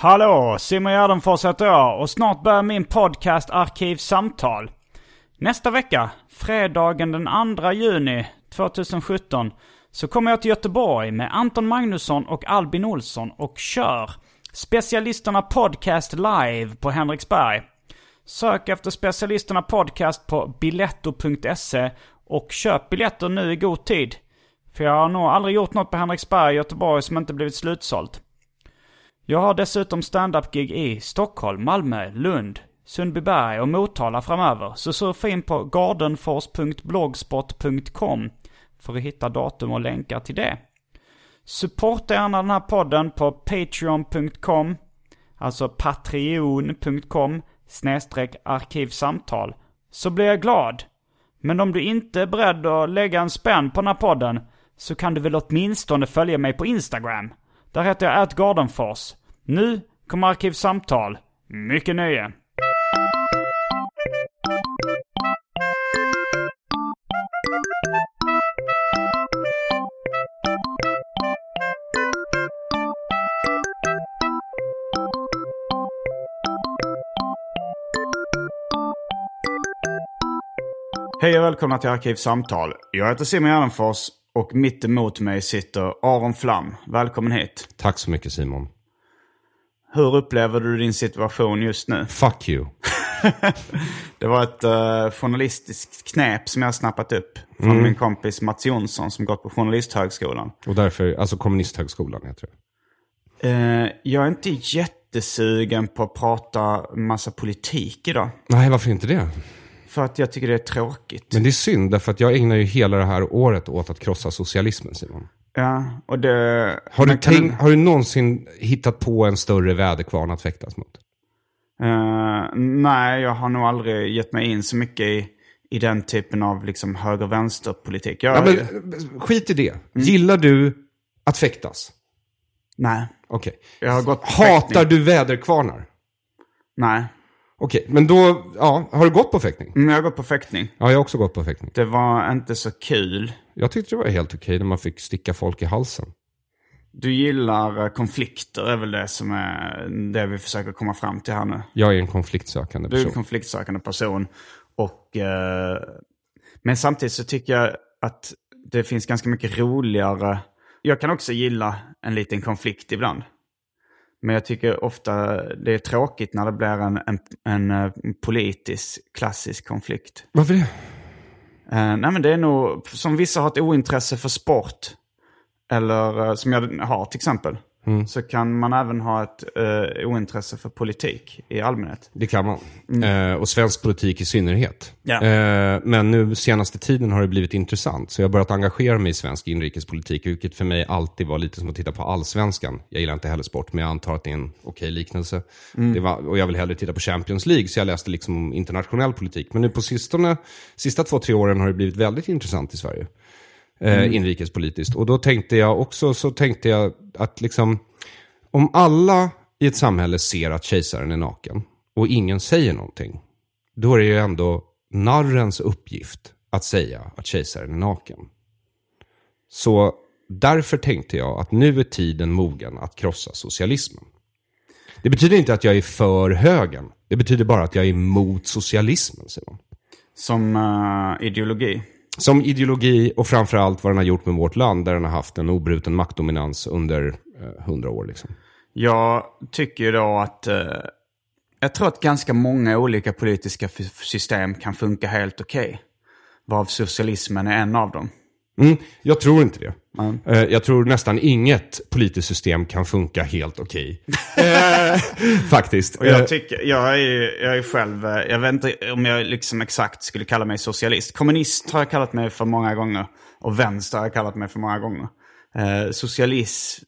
Hallå, Simon Gärdenfors heter jag och snart börjar min podcast Arkivsamtal. Nästa vecka, fredagen den 2 juni 2017, så kommer jag till Göteborg med Anton Magnusson och Albin Olsson och kör Specialisterna Podcast live på Henriksberg. Sök efter Specialisterna Podcast på biletto.se och köp biljetter nu i god tid. För jag har nog aldrig gjort något på Henriksberg i Göteborg som inte blivit slutsålt. Jag har dessutom standup-gig i Stockholm, Malmö, Lund, Sundbyberg och Motala framöver. Så surfa in på gardenfors.blogspot.com för att hitta datum och länkar till det. Supporta gärna den här podden på patreon.com, alltså patreon.com snedstreck arkivsamtal, så blir jag glad. Men om du inte är beredd att lägga en spänn på den här podden så kan du väl åtminstone följa mig på Instagram. Där heter jag atgardenfors. Nu kommer Arkivsamtal. Mycket nöje. Hej och välkomna till Arkivsamtal. Jag heter Simon Gärdenfors och mitt emot mig sitter Aron Flam. Välkommen hit. Tack så mycket Simon. Hur upplever du din situation just nu? Fuck you. Det var ett uh, journalistiskt knep som jag snappat upp från min kompis Mats Jonsson som gått på Journalisthögskolan. Och därför, alltså kommunisthögskolan heter det. Uh, jag är inte jättesugen på att prata massa politik idag. Nej, varför inte det? För att jag tycker det är tråkigt. Men det är synd, därför att jag ägnar ju hela det här året åt att krossa socialismen Simon. Ja, och det... Har du, kan- tänkt, har du någonsin hittat på en större väderkvarn att fäktas mot? Eh, nej, jag har nog aldrig gett mig in så mycket i, i den typen av liksom höger-vänster-politik. Ja, men, skit i det. Gillar du att fäktas? Nej, Okej. på Hatar du väderkvarnar? Nej, Okej, men då, ja, har du gått på fäktning? men jag har gått på fäktning. Ja, jag har också gått på fäktning. Det var inte så kul. Jag tyckte det var helt okej när man fick sticka folk i halsen. Du gillar eh, konflikter, är väl det som är det vi försöker komma fram till här nu. Jag är en konfliktsökande Du är en person. konfliktsökande person. Och, eh, men samtidigt så tycker jag att det finns ganska mycket roligare. Jag kan också gilla en liten konflikt ibland. Men jag tycker ofta det är tråkigt när det blir en, en, en, eh, politisk klassisk konflikt. Varför det? Eh, nej men det är nog, som vissa har ett ointresse för sport. Eller eh, som jag har till exempel. Mm. Så kan man även ha ett eh, ointresse för politik i allmänhet. Det kan man. Eh, och svensk politik i synnerhet. Ja. Eh, men nu senaste tiden har det blivit intressant. Så jag har börjat engagera mig i svensk inrikespolitik. Vilket för mig alltid var lite som att titta på allsvenskan. Jag gillar inte heller sport, men jag antar att det är en okej liknelse. Det var, och jag vill hellre titta på Champions League, så jag läste liksom om internationell politik. Men nu på sistone, sista två, tre åren har det blivit väldigt intressant i Sverige. Eh, Inrikespolitiskt. Och då tänkte jag också, så tänkte jag att liksom, om alla i ett samhälle ser att kejsaren är naken och ingen säger någonting, då är det ju ändå narrens uppgift att säga att kejsaren är naken. Så därför tänkte jag att nu är tiden mogen att krossa socialismen. Det betyder inte att jag är för högern. Det betyder bara att jag är emot socialismen, Simon. Som uh, ideologi. Som ideologi och framförallt vad den har gjort med vårt land, där den har haft en obruten maktdominans under eh, hundra eh, år. Liksom. Jag tycker ju då att eh, jag tror att ganska många olika politiska system kan funka helt okej. Okay. Varav socialismen är en av dem. Mm, jag tror inte det. Mm. Jag tror nästan inget politiskt system kan funka helt okej. Okay. Faktiskt. Och jag, tycker, jag, är, jag är själv, eh, jag vet inte om jag liksom exakt skulle kalla mig socialist. Kommunist har jag kallat mig för många gånger. Och vänster har jag kallat mig för många gånger. Eh, socialist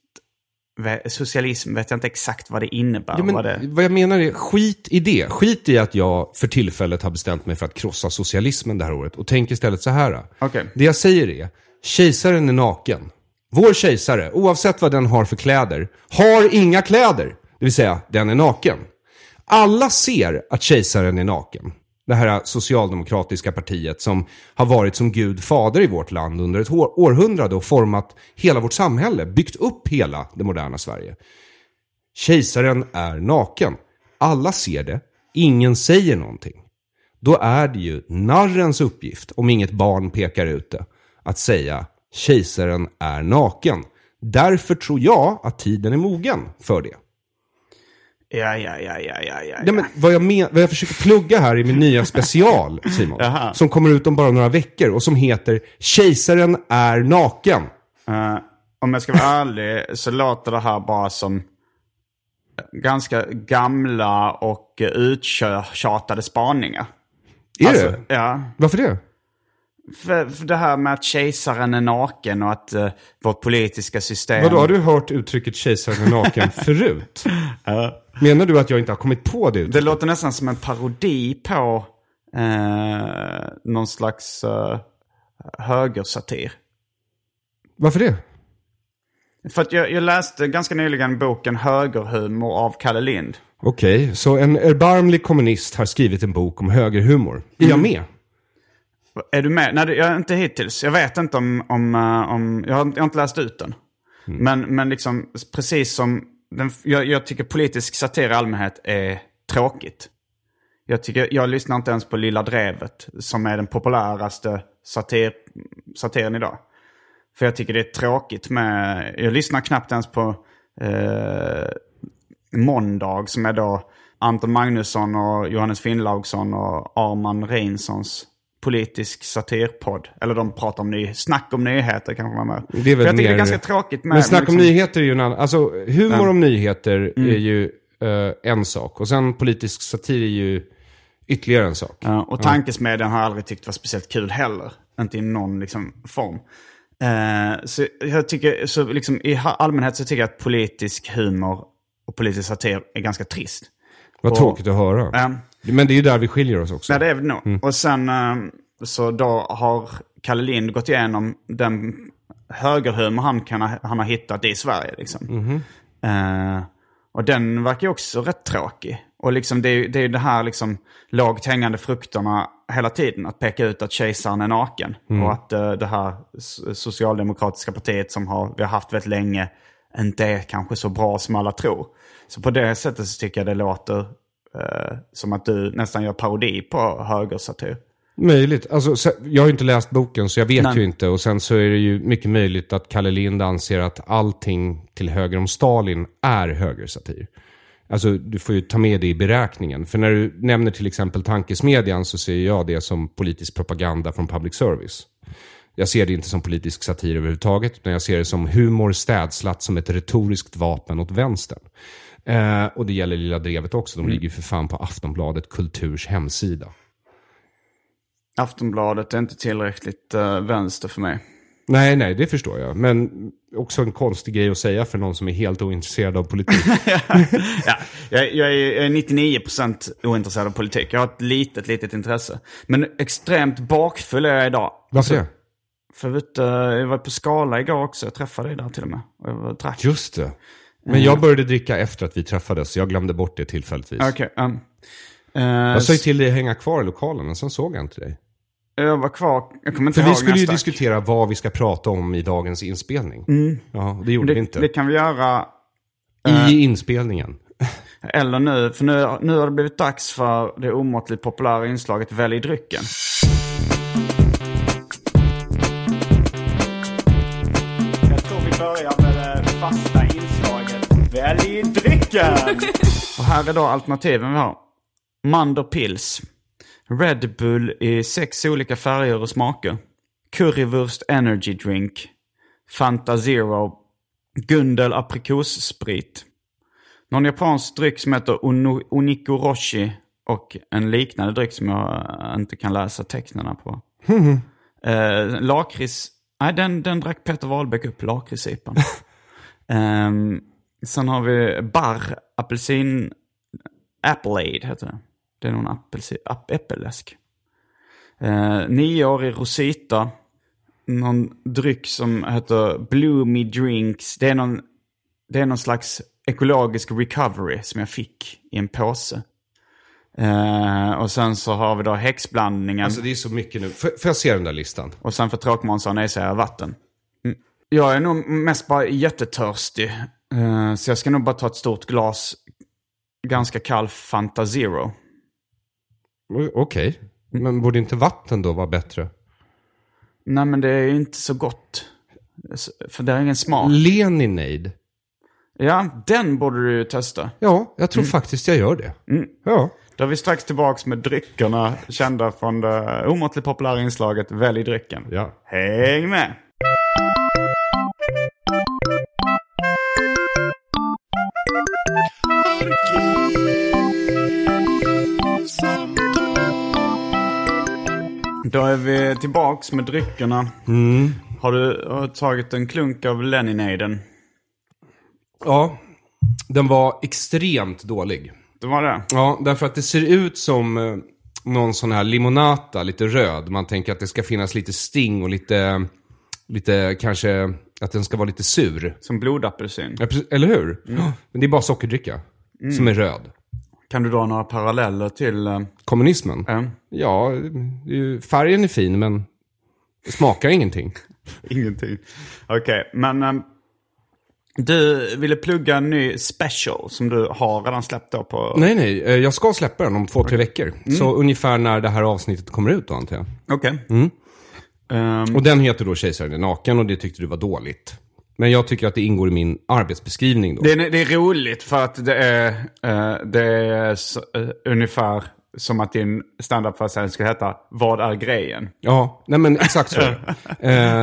socialism vet jag inte exakt vad det innebär. Ja, men, vad, det... vad jag menar är, skit i det. Skit i att jag för tillfället har bestämt mig för att krossa socialismen det här året. Och tänk istället så här. Okay. Det jag säger är, kejsaren är naken. Vår kejsare, oavsett vad den har för kläder, har inga kläder. Det vill säga, den är naken. Alla ser att kejsaren är naken det här socialdemokratiska partiet som har varit som Gud fader i vårt land under ett århundrade och format hela vårt samhälle, byggt upp hela det moderna Sverige. Kejsaren är naken. Alla ser det, ingen säger någonting. Då är det ju narrens uppgift, om inget barn pekar ut det, att säga kejsaren är naken. Därför tror jag att tiden är mogen för det. Ja, ja, ja, ja, ja, ja. ja men vad, jag men, vad jag försöker plugga här i min nya special, Simon. som kommer ut om bara några veckor och som heter Kejsaren är naken. Uh, om jag ska vara ärlig så låter det här bara som ganska gamla och uttjatade spaningar. Är alltså, det? Ja. Varför det? För, för det här med att kejsaren är naken och att uh, vårt politiska system... Vadå, har du hört uttrycket kejsaren är naken förut? Menar du att jag inte har kommit på det uttrycket? Det låter nästan som en parodi på uh, någon slags uh, högersatir. Varför det? För att jag, jag, läste ganska nyligen boken Högerhumor av Kalle Lind. Okej, okay, så en erbarmlig kommunist har skrivit en bok om högerhumor. Är mm. jag med? Är du med? Nej, jag är inte hittills. Jag vet inte om... om, uh, om jag, har, jag, har, inte läst ut den. Mm. Men, men liksom, precis som... Den, jag, jag, tycker politisk satir i allmänhet är tråkigt. Jag, tycker, jag lyssnar inte ens på Lilla Drevet, som är den populäraste satir, satiren idag. För jag tycker det är tråkigt med... Jag lyssnar knappt ens på eh, Måndag, som är då Anton Magnusson och Johannes Finnlaugsson och Arman Reinsons politisk satirpodd. Eller de pratar om ny, snack om nyheter kanske man med. Det är väl För jag tycker det är ganska tråkigt med... Men snack om liksom... nyheter är ju en annan... Alltså humor mm. om nyheter mm. är ju uh, en sak. Och sen politisk satir är ju ytterligare en sak. Ja, och tankesmedjan har jag aldrig tyckt var speciellt kul heller. Inte i någon liksom, form. Uh, så jag tycker, så liksom, i allmänhet så tycker jag att politisk humor och politisk satir är ganska trist. Vad och, tråkigt att höra. Um, men det är ju där vi skiljer oss också. Nej, det är vi nog. Mm. Och sen eh, så då har Kalle Lind gått igenom den högerhumor han, kan ha, han har hittat i Sverige. Liksom. Mm. Uh, och den verkar ju också rätt tråkig. Och liksom det är det, är det här liksom lågt hängande frukterna hela tiden. Att peka ut att kejsaren är naken. Mm. Och att uh, det här socialdemokratiska partiet som har, vi har haft väldigt länge inte är kanske så bra som alla tror. Så på det sättet så tycker jag det låter Eh, som att du nästan gör parodi på högersatir. Möjligt. Alltså, jag har ju inte läst boken så jag vet Nej. ju inte. Och sen så är det ju mycket möjligt att Kalle Lind anser att allting till höger om Stalin är högersatir. Alltså du får ju ta med det i beräkningen. För när du nämner till exempel tankesmedjan så ser jag det som politisk propaganda från public service. Jag ser det inte som politisk satir överhuvudtaget, utan jag ser det som humor städslat som ett retoriskt vapen åt vänstern. Eh, och det gäller Lilla Drevet också. De mm. ligger för fan på Aftonbladet Kulturs hemsida. Aftonbladet är inte tillräckligt uh, vänster för mig. Nej, nej, det förstår jag. Men också en konstig grej att säga för någon som är helt ointresserad av politik. ja, jag, jag är 99% ointresserad av politik. Jag har ett litet, litet intresse. Men extremt bakfull är jag idag. Varför det? För vet, jag var på Skala igår också. Jag träffade dig där till och med. Och jag drack. Just det. Men jag började dricka efter att vi träffades, så jag glömde bort det tillfälligtvis. Okay, um, uh, jag sa ju till dig att hänga kvar i lokalen, men sen såg jag inte dig. Jag var kvar, jag kommer inte För vi skulle ju diskutera vad vi ska prata om i dagens inspelning. Mm. Ja, det gjorde det, vi inte. Det kan vi göra. Uh, I inspelningen. Eller nu, för nu, nu har det blivit dags för det omåttligt populära inslaget Välj drycken. Jag tror vi börjar med det fasta Välj drycken! Och här är då alternativen vi har. Mander Pils. Red Bull i sex olika färger och smaker. Currywurst Energy Drink. Fanta Zero. Gundel aprikossprit. Någon japansk dryck som heter Ono- Oniko Roshi. Och en liknande dryck som jag eh, inte kan läsa tecknen på. Eh, lakrits... Nej, den, den drack Peter Wahlbeck upp, lakritssipan. um, sen har vi Barr apelsin... Appleade heter det. Det är någon apelsin, app, äppelläsk. Uh, nioårig Rosita. Någon dryck som heter Bloomy Drinks. Det är någon, det är någon slags ekologisk recovery som jag fick i en påse. Eh, och sen så har vi då häxblandningen. Alltså det är så mycket nu. Får jag se den där listan? Och sen för tråkmånsar nej säger jag vatten. Mm. Jag är nog mest bara jättetörstig. Eh, så jag ska nog bara ta ett stort glas ganska kall Fanta Zero. Okej. Men borde inte vatten då vara bättre? Nej men det är ju inte så gott. För det är ingen smak. Leninade. Ja, den borde du ju testa. Ja, jag tror faktiskt jag gör det. Ja. Då är vi strax tillbaka med dryckerna kända från det omåttligt populära inslaget Välj drycken. Ja. Häng med! Då är vi tillbaks med dryckerna. Har du har tagit en klunk av Leninaden? Ja, den var extremt dålig. Det var det? Ja, därför att det ser ut som eh, någon sån här limonata, lite röd. Man tänker att det ska finnas lite sting och lite, lite kanske att den ska vara lite sur. Som blodapelsin. Ja, eller hur? Ja, Men det är bara sockerdricka som är röd. Kan du dra några paralleller till... eh, Kommunismen? eh, Ja, färgen är fin men det smakar ingenting. Ingenting. Okej, men ehm, du ville plugga en ny special som du har redan släppt då på... Nej, nej, eh, jag ska släppa den om två, tre veckor. Så ungefär när det här avsnittet kommer ut då antar jag. Okej. Ehm, Och den heter då Kejsaren är naken och det tyckte du var dåligt. Men jag tycker att det ingår i min arbetsbeskrivning då. det, är, det är roligt för att det är, eh, det är så, eh, ungefär som att din standupföreställning skulle heta Vad är grejen? Ja, nej men exakt så. eh,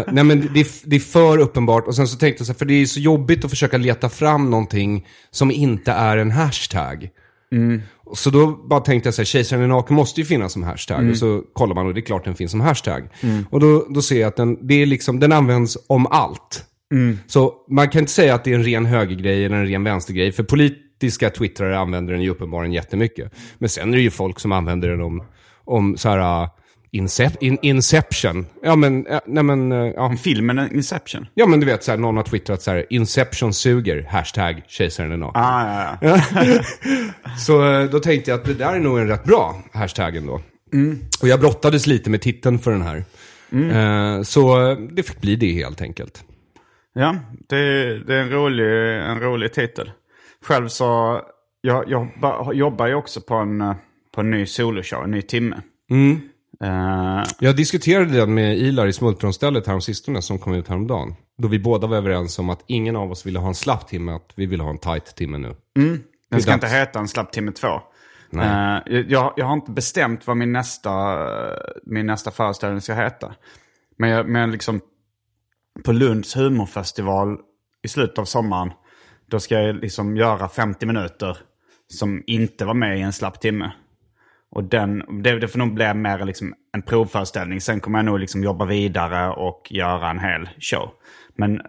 nej men det, är- det är för uppenbart. Och sen så tänkte jag så här, för det är så jobbigt att försöka leta fram någonting som inte är en hashtag. Så då bara tänkte jag så här, kejsaren är naken måste ju finnas som hashtag. Och så kollar man och det är klart den finns som hashtag. Och då, då ser jag att den, det är liksom, den används om allt. Så man kan inte säga att det är en ren högergrej eller en ren vänstergrej. För politiska twittrare använder den ju uppenbarligen jättemycket. Men sen är det ju folk som använder den om, om så här... uh, Incep in, Inception. Ja men, äh, nej men, äh, ja. Filmen Inception. ja men du vet så här, någon har twittrat så här, Inception suger, hashtag kejsaren är naken. Ah, ja, ja. Så äh, då tänkte jag att det där är nog en rätt bra hashtag ändå. Och jag brottades lite med titeln för den här. Eh, så äh, det fick bli det helt enkelt. Ja, det, det är en rolig, en rolig titel. Själv så, jag, jag jobbar, jobbar ju också på en, på en ny soloshow, en ny timme. Eh, Jag diskuterade den med Ilar i Smultronstället häromsistone som kom ut häromdagen. Då vi båda var överens om att ingen av oss ville ha en slapp timme, att vi ville ha en tight timme nu. den ska inte heta en slapp timme två. Eh, jag, jag har inte bestämt vad min nästa, min nästa föreställning ska heta. Men, jag, men liksom på Lunds humorfestival i slutet av sommaren, då ska jag liksom göra 50 minuter som inte var med i en slapp timme. Och den, det, det får nog bli mer liksom en provföreställning. Sen kommer jag nog liksom jobba vidare och göra en hel show. Men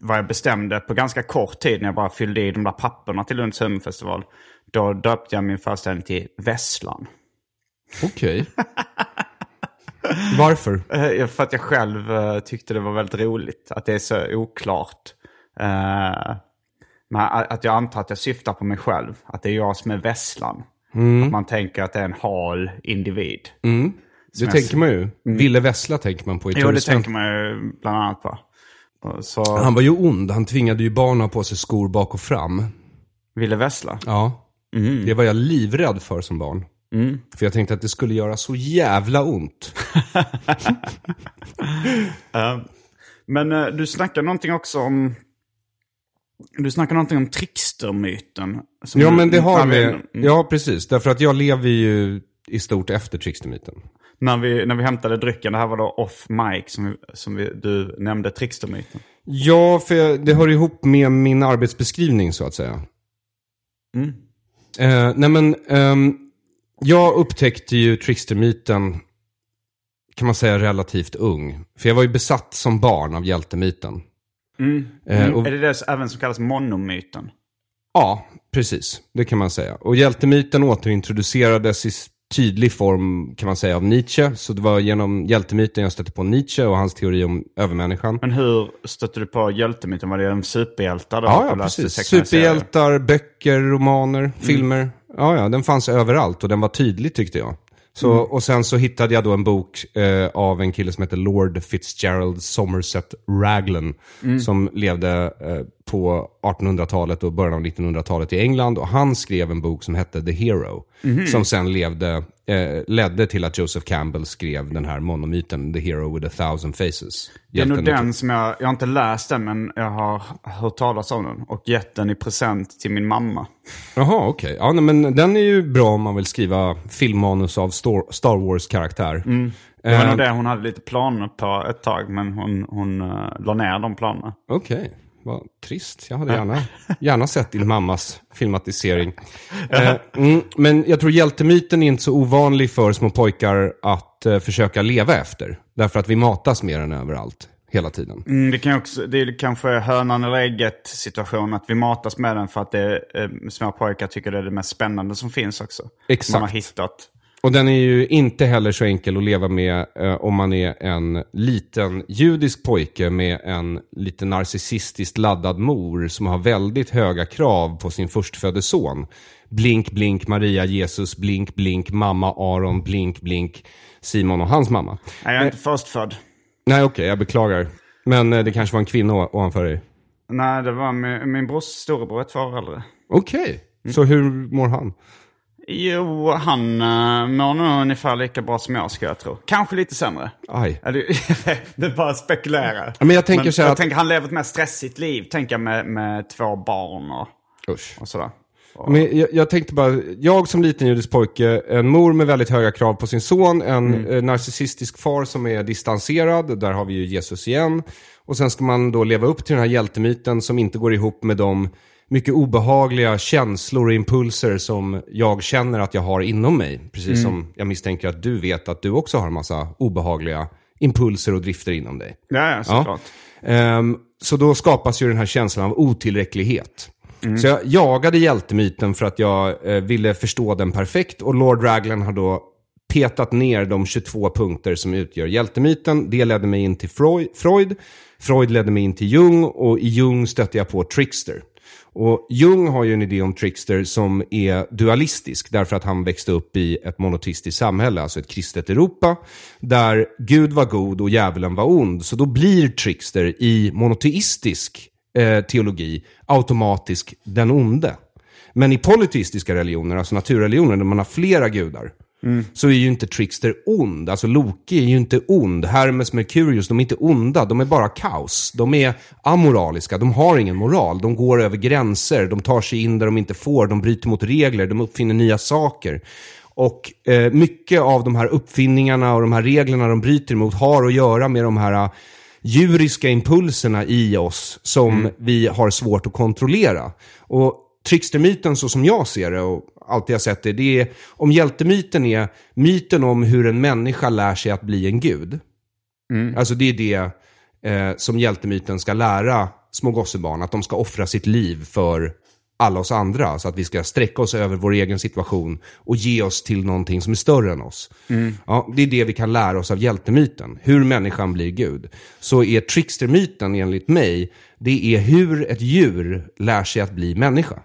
vad jag bestämde på ganska kort tid när jag bara fyllde i de där papperna till Lunds humorfestival. Då döpte jag min föreställning till Vesslan. Okej. Varför? Eh, För att jag själv eh, tyckte det var väldigt roligt. Att det är så oklart. Eh, Men att jag antar att jag syftar på mig själv. Att det är jag som är vesslan. Att man tänker att det är en hal individ. Det jag tänker man ju. Ville Vessla tänker man på i Jo, det tänker man ju bland annat på. Så Han var ju ond. Han tvingade ju barn att ha på sig skor bak och fram. ville vessla. Ja. Det var jag livrädd för som barn. För jag tänkte att det skulle göra så jävla ont. Men eh, du snackar någonting också om... Du snackar någonting om trickstermyten. Ja, men det har vi. Mm. Ja, precis. Därför att jag lever ju i stort efter trickstermyten. När vi, när vi hämtade drycken, det här var då off mic som, vi, som vi, du nämnde trickstermyten. Ja, för jag- det hör ihop med min arbetsbeskrivning så att säga. Eh, nej men, ehm, jag upptäckte ju trickstermyten, kan man säga relativt ung. För jag var ju besatt som barn av hjältemyten. Eh, och, Är det det även som kallas monomyten? Ja, precis. Det kan man säga. Och hjältemyten återintroducerades i tydlig form kan man säga av Nietzsche. Så det var genom hjältemyten jag stötte på Nietzsche och hans teori om övermänniskan. Men hur stötte du på hjältemyten? Var det de superhjältar då? Ja, ja precis. Superhjältar, böcker, romaner, filmer. Ja, ja, den fanns överallt och den var tydlig tyckte jag. Så, Och sen så hittade jag då en bok eh, av en kille som heter Lord Fitzgerald Somerset Raglan. Som levde eh, på 1800-talet och början av 1900-talet i England. Och han skrev en bok som hette The Hero. Som sen levde, eh, ledde till att Joseph Campbell skrev den här monomyten The Hero with a thousand faces. Det är nog den som jag, jag har inte läst den men jag har hört talas om den. Och gett den i present till min mamma. Jaha, okej. Ja, nej, men den är ju bra om man vill skriva filmmanus av Star Wars-karaktär. Det var Eh, nog det hon hade lite planer på ett tag men hon, hon uh, la ner de planerna. Okej, vad trist. Jag hade gärna, gärna sett din mammas filmatisering. Eh, mm, men jag tror hjältemyten är inte så ovanlig för små pojkar att eh, försöka leva efter. Därför att vi matas med den överallt, hela tiden. Mm, det, kan också, det är kanske hönan eller ägget situation att vi matas med den för att det, eh, små pojkar tycker det är det mest spännande som finns också. Exakt. Man har hittat. Och den är ju inte heller så enkel att leva med eh, om man är en liten judisk pojke med en lite narcissistiskt laddad mor som har väldigt höga krav på sin förstfödde son. Blink, blink, Maria, Jesus, blink, blink, mamma, Aron, blink, blink, Simon och hans mamma. Nej, jag är inte förstfödd. Nej, okej, jag beklagar. Men eh, det kanske var en kvinna ovanför dig. Nej, det var min, min brors storebror, ett två år äldre. Okej, så hur mår han? Jo, han uh, mår nog ungefär lika bra som jag ska jag tro. Kanske lite sämre. Aj. Ja, det, bara att spekulera. Men jag tänker så här jag att- tänker han lever ett mer stressigt liv. Tänker jag med, med två barn och, Usch. och sådär. Men jag, jag tänkte bara, jag som liten judisk pojke, en mor med väldigt höga krav på sin son, en eh, narcissistisk far som är distanserad, där har vi ju Jesus igen. Och sen ska man då leva upp till den här hjältemyten som inte går ihop med de mycket obehagliga känslor och impulser som jag känner att jag har inom mig. Precis som jag misstänker att du vet att du också har en massa obehagliga impulser och drifter inom dig. Ja, ja, såklart. Ehm, så då skapas ju den här känslan av otillräcklighet. Så jag jagade hjältemyten för att jag eh, ville förstå den perfekt. Och Lord Raglan har då petat ner de 22 punkter som utgör hjältemyten. Det ledde mig in till Freud. Freud. Freud ledde mig in till Jung och i Jung stötte jag på Trickster. Och Jung har ju en idé om Trickster som är dualistisk därför att han växte upp i ett monoteistiskt samhälle, alltså ett kristet Europa, där Gud var god och djävulen var ond. Så då blir Trickster i monoteistisk eh, teologi automatiskt den onde. Men i polyteistiska religioner, alltså naturreligioner, där man har flera gudar, så är ju inte Trickster ond. Alltså Loki är ju inte ond. Hermes, Merkurius, de är inte onda. De är bara kaos. De är amoraliska. De har ingen moral. De går över gränser. De tar sig in där de inte får. De bryter mot regler. De uppfinner nya saker. Och eh, mycket av de här uppfinningarna och de här reglerna de bryter emot har att göra med de här eh, djuriska impulserna i oss som vi har svårt att kontrollera. Och trickstermyten så som jag ser det och alltid har sett det, det är om hjältemyten är myten om hur en människa lär sig att bli en gud. Alltså det är det eh, som hjältemyten ska lära små gossebarn, att de ska offra sitt liv för alla oss andra. Så att vi ska sträcka oss över vår egen situation och ge oss till någonting som är större än oss. Ja, det är det vi kan lära oss av hjältemyten, hur människan blir Gud. Så är trickstermyten enligt mig, det är hur ett djur lär sig att bli människa.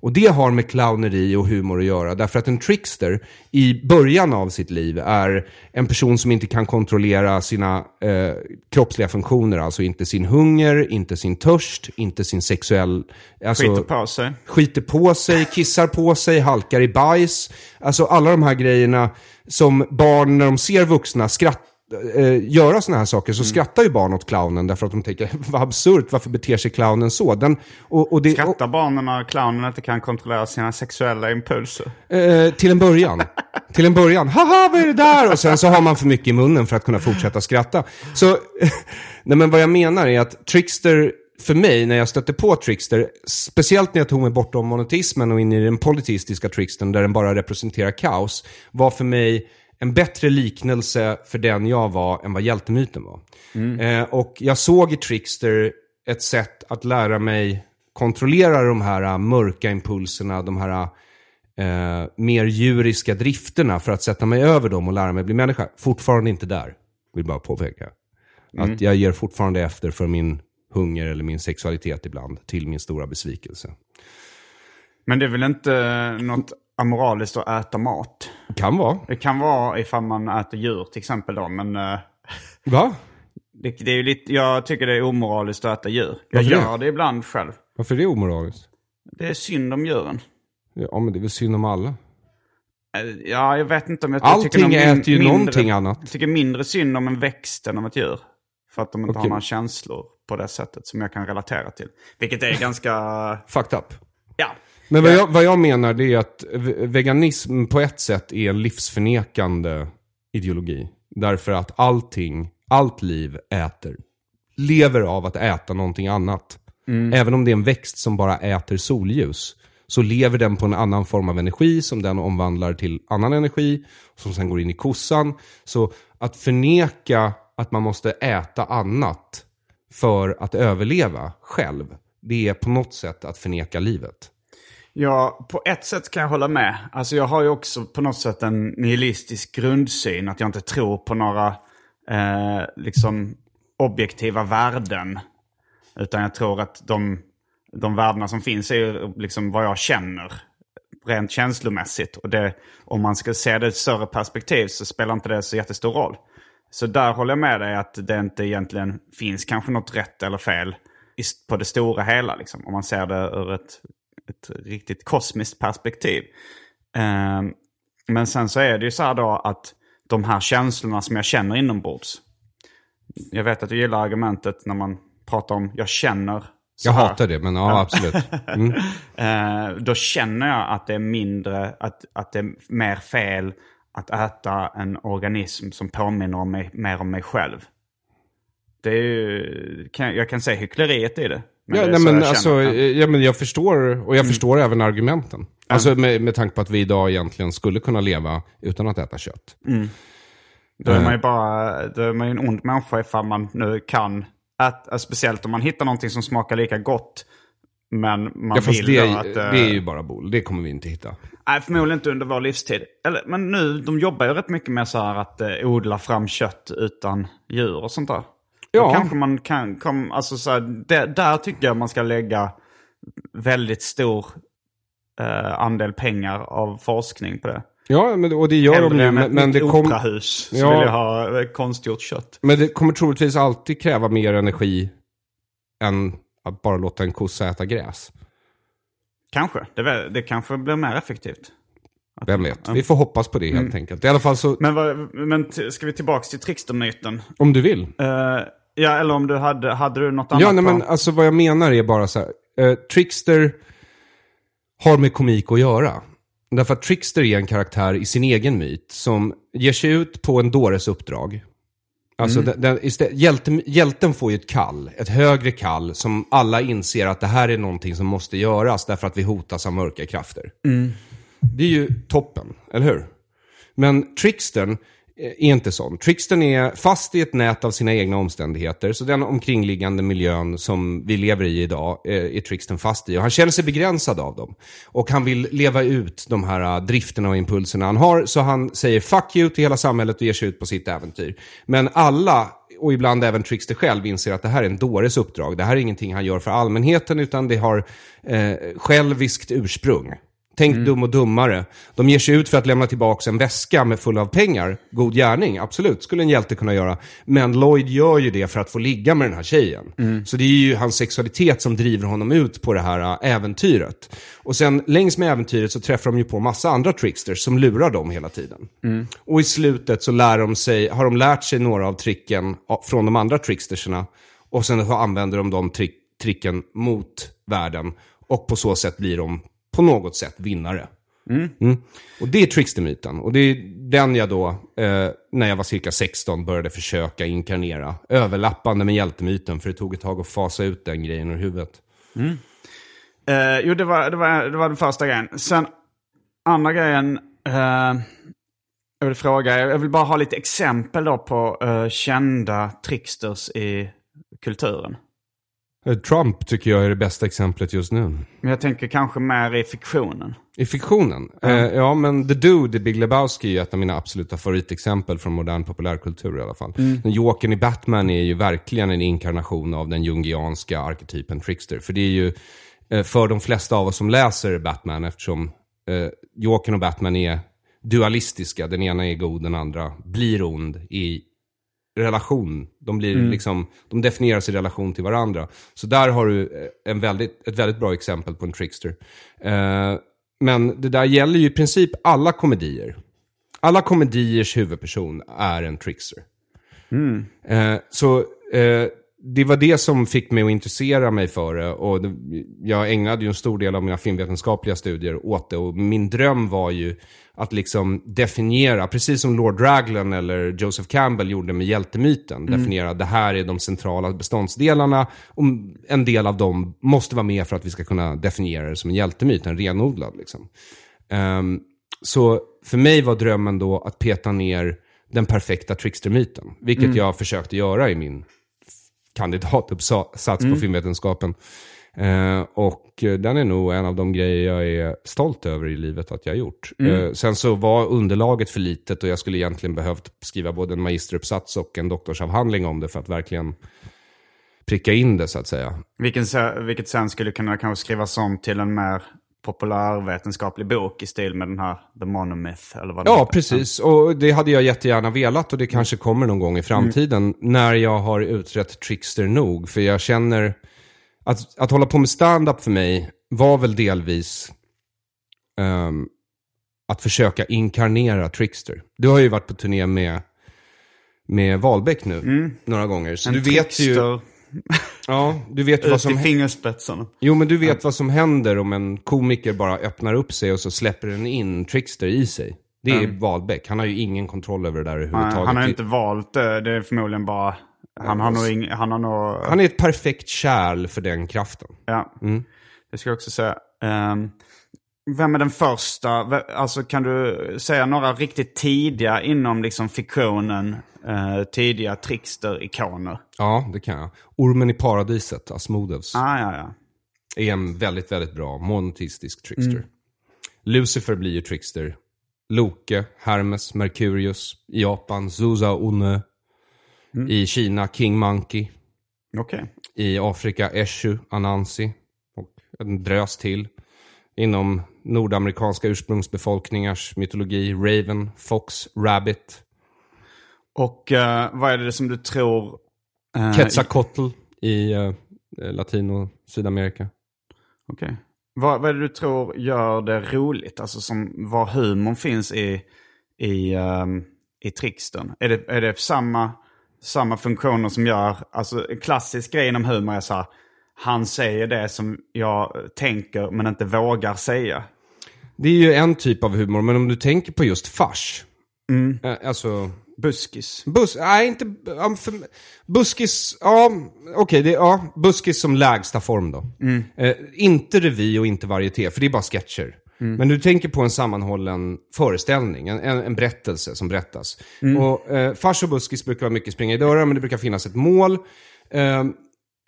Och det har med clowneri och humor att göra. Därför att en trickster i början av sitt liv är en person som inte kan kontrollera sina eh, kroppsliga funktioner. Alltså inte sin hunger, inte sin törst, inte sin sexuell... Alltså, Skiter på sig. skiter på sig, kissar på sig, halkar i bajs. Alltså alla de här grejerna som barn när de ser vuxna skratt, eh, göra sådana här saker så skrattar ju barn åt clownen därför att de tänker vad absurt, varför beter sig clownen så? Den, och, och det, och, Skrattar barnen när clownen inte kan kontrollera sina sexuella impulser? eh, till en början. till en början, haha vad är det där? Och sen så har man för mycket i munnen för att kunna fortsätta skratta. Så, nej men vad jag menar är att Trickster, för mig, när jag stötte på Trickster, speciellt när jag tog mig bortom monoteismen och in i den politistiska Trickstern, där den bara representerar kaos, var för mig en bättre liknelse för den jag var än vad hjältemyten var. Eh, och jag såg i Trickster ett sätt att lära mig kontrollera de här äh, mörka impulserna, de här eh, mer djuriska drifterna för att sätta mig över dem och lära mig bli människa. Fortfarande inte där, vill bara påpeka. Att jag ger fortfarande efter för min hunger eller min sexualitet ibland, till min stora besvikelse. Men det är väl inte något amoraliskt att äta mat? Kan vara. Det kan vara ifall man äter djur till exempel då, men eh, Va? det, det är ju lite, jag tycker det är omoraliskt att äta djur. Jag Varför det? gör det ibland själv. Varför är det omoraliskt? Det är synd om djuren. Ja, men det är väl synd om alla. Eh, Ja, jag vet inte om jag, jag tycker Allting nog min- äter ju någonting annat. Jag tycker mindre synd om en växt än om ett djur. För att de inte har Okej. några känslor på det sättet som jag kan relatera till. Vilket är ganska, Fucked up. ja. Men vad jag, vad jag menar det är att ve- veganism på ett sätt är en livsförnekande ideologi. Därför att allting, allt liv äter, lever av att äta någonting annat. Även om det är en växt som bara äter solljus, så lever den på en annan form av energi som den omvandlar till annan energi, som sen går in i kossan. Så att förneka att man måste äta annat för att överleva själv, det är på något sätt att förneka livet. Ja, på ett sätt kan jag hålla med. Alltså jag har ju också på något sätt en nihilistisk grundsyn. Att jag inte tror på några eh, liksom objektiva värden. Utan jag tror att de, de värdena som finns är liksom vad jag känner. Rent känslomässigt. Och det, om man ska se det i ett större perspektiv så spelar inte det så jättestor roll. Så där håller jag med dig att det inte egentligen finns kanske något rätt eller fel på det stora hela. Liksom, om man ser det ur ett, ett riktigt kosmiskt perspektiv. Ehm, men sen så är det ju så här då att de här känslorna som jag känner inombords. Jag vet att du gillar argumentet när man pratar om jag känner Jag här. hatar det, men ja, absolut. Mm. Eh, då känner jag att det är mindre, att, att det är mer fel att äta en organism som påminner om mig, mer om mig själv. Det är ju, kan, jag kan säga hyckleriet i det. Men Ja, nej, men jag alltså, Ja. ja, men jag förstår, och jag förstår även argumenten. Alltså med, med tanke på att vi idag egentligen skulle kunna leva utan att äta kött. Då är man Eh. ju bara då är man ju en ond människa ifall man nu kan äta, speciellt om man hittar någonting som smakar lika gott. Men man Ja, vill det, är, att... eh, det är ju bara bol, det kommer vi inte hitta. Nej, förmodligen inte under vår livstid. Eller, men nu, de jobbar ju rätt mycket med så här att eh, odla fram kött utan djur och sånt där. Ja. Då kanske man kan, kom, alltså så här, det, där tycker jag man ska lägga väldigt stor eh, andel pengar av forskning på det. Ja, men, och det gör de Hellre ju, än men, men, det kom, operahus så Ja. vill jag ha eh, konstgjort kött. men det kommer troligtvis alltid kräva mer energi än att bara låta en kossa äta gräs. Kanske. Det, det kanske blir mer effektivt. Vem vet? Vi får hoppas på det helt enkelt. I alla fall så, Men, vad, men ska vi tillbaka till trickstermyten? om du vill. Eh, ja, eller om du hade, hade du något annat Ja, nej, men alltså vad jag menar är bara så här. Eh, Trickster har med komik att göra. Därför att Trickster är en karaktär i sin egen myt som ger sig ut på en dåres uppdrag. Alltså den, den, istället, hjälten, hjälten får ju ett kall, ett högre kall som alla inser att det här är någonting som måste göras därför att vi hotas av mörka krafter. Det är ju toppen, eller hur? Men Trickstern Eh, är inte sån. Trickstern är fast i ett nät av sina egna omständigheter. Så den omkringliggande miljön som vi lever i idag eh, är Trickstern fast i. Och han känner sig begränsad av dem. Och han vill leva ut de här eh, drifterna och impulserna han har. Så han säger fuck you till hela samhället och ger sig ut på sitt äventyr. Men alla och ibland även Trickster själv inser att det här är en dåres uppdrag. Det här är ingenting han gör för allmänheten utan det har eh, själviskt ursprung. Tänk Dum och Dummare. De ger sig ut för att lämna tillbaka en väska med full av pengar. God gärning, absolut, skulle en hjälte kunna göra. Men Lloyd gör ju det för att få ligga med den här tjejen. Så det är ju hans sexualitet som driver honom ut på det här äh, äventyret. Och sen längs med äventyret så träffar de ju på massa andra tricksters som lurar dem hela tiden. Och i slutet så lär de sig, har de lärt sig några av tricken från de andra tricksterserna. Och sen så använder de de trick, tricken mot världen. Och på så sätt blir de på något sätt vinnare. Mm. Och det är trickstermyten. Och det är den jag då, eh, när jag var cirka 16, började försöka inkarnera. Överlappande med hjältemyten, för det tog ett tag att fasa ut den grejen ur huvudet. Eh, jo, det var, det, var, det var den första grejen. Sen andra grejen. Eh, jag vill fråga, jag vill bara ha lite exempel då på eh, kända tricksters i kulturen. Eh, Trump tycker jag är det bästa exemplet just nu. Men jag tänker kanske mer i fiktionen. I fiktionen? Ja, eh, ja men The Dude i Big Lebowski är ett av mina absoluta favoritexempel från modern populärkultur i alla fall. Mm. Den Jokern i Batman är ju verkligen en inkarnation av den jungianska arketypen Trickster. För det är ju eh, för de flesta av oss som läser Batman, eftersom eh, Jokern och Batman är dualistiska. Den ena är god, den andra blir ond i relation. De, blir liksom, de definieras i relation till varandra. Så där har du eh, en väldigt, ett väldigt bra exempel på en trickster. Eh, men det där gäller ju i princip alla komedier. Alla komediers huvudperson är en trickster. Eh, så eh, det var det som fick mig att intressera mig för det. Och det, jag ägnade ju en stor del av mina filmvetenskapliga studier åt det. Och min dröm var ju att liksom definiera, precis som Lord Raglan eller Joseph Campbell gjorde med hjältemyten, definiera det här är de centrala beståndsdelarna. Och en del av dem måste vara med för att vi ska kunna definiera det som en hjältemyt, en renodlad. Liksom. Ehm, så för mig var drömmen då att peta ner den perfekta trickstermyten. Vilket jag försökte göra i min kandidatuppsats på filmvetenskapen. Eh, och eh, den är nog en av de grejer jag är stolt över i livet att jag har gjort. Eh, sen så var underlaget för litet och jag skulle egentligen behövt skriva både en magisteruppsats och en doktorsavhandling om det för att verkligen pricka in det så att säga. Vilken, vilket sen skulle kunna kanske skrivas om till en mer populärvetenskaplig bok i stil med den här The Monomyth eller vad Ja, heter. precis. Och det hade jag jättegärna velat och det kanske kommer någon gång i framtiden när jag har utrett Trickster nog. För jag känner att, att hålla på med stand-up för mig var väl delvis ehm, att försöka inkarnera Trickster. Du har ju varit på turné med, med Wahlbeck nu några gånger. Så En du vet ju, ja, du vet vad ut som i fingerspetsarna. Jo, men du vet vad som händer om en komiker bara öppnar upp sig och så släpper den in Trickster i sig. Det är Wahlbeck. Han har ju ingen kontroll över det där Han, överhuvudtaget. han har inte valt det. Det är förmodligen bara... Han har nog ing, Han har nog... Han är ett perfekt kärl för den kraften. Ja, Mm. det ska jag också säga. Ehm, vem är den första? Alltså kan du säga några riktigt tidiga inom liksom fiktionen, eh, tidiga trickster-ikoner? Ja, det kan jag. Ormen i paradiset, Asmodeus, Ah, ja, ja. är en väldigt, väldigt bra monoteistisk trickster. Lucifer blir ju trickster. Loke, Hermes, Merkurius. I Japan, Zuza One. I Kina, King Monkey. Okej. I Afrika, Eshu, Anansi och en drös till. Inom nordamerikanska ursprungsbefolkningars mytologi, Raven, Fox, Rabbit, Och eh, vad är det som du tror... Uh, Quetzalcoatl i uh, Latin och Sydamerika. Okej. Vad, vad är det du tror gör det roligt? Alltså som var humorn finns i, i, um, i trickstern. Är det, är det samma, samma funktioner som gör... Alltså en klassisk grej inom humor är så här. Han säger det som jag tänker men inte vågar säga. Det är ju en typ av humor, men om du tänker på just fars. eh, Alltså, Buskis. bus, nej inte, för, buskis, ja okej, det, ja, buskis som lägsta form då. Eh, inte revy och inte varieté, för det är bara sketcher. Men du tänker på en sammanhållen föreställning, en, en, en berättelse som berättas. Och eh, Fars och buskis brukar vara mycket springa i dörrar, men det brukar finnas ett mål. Eh,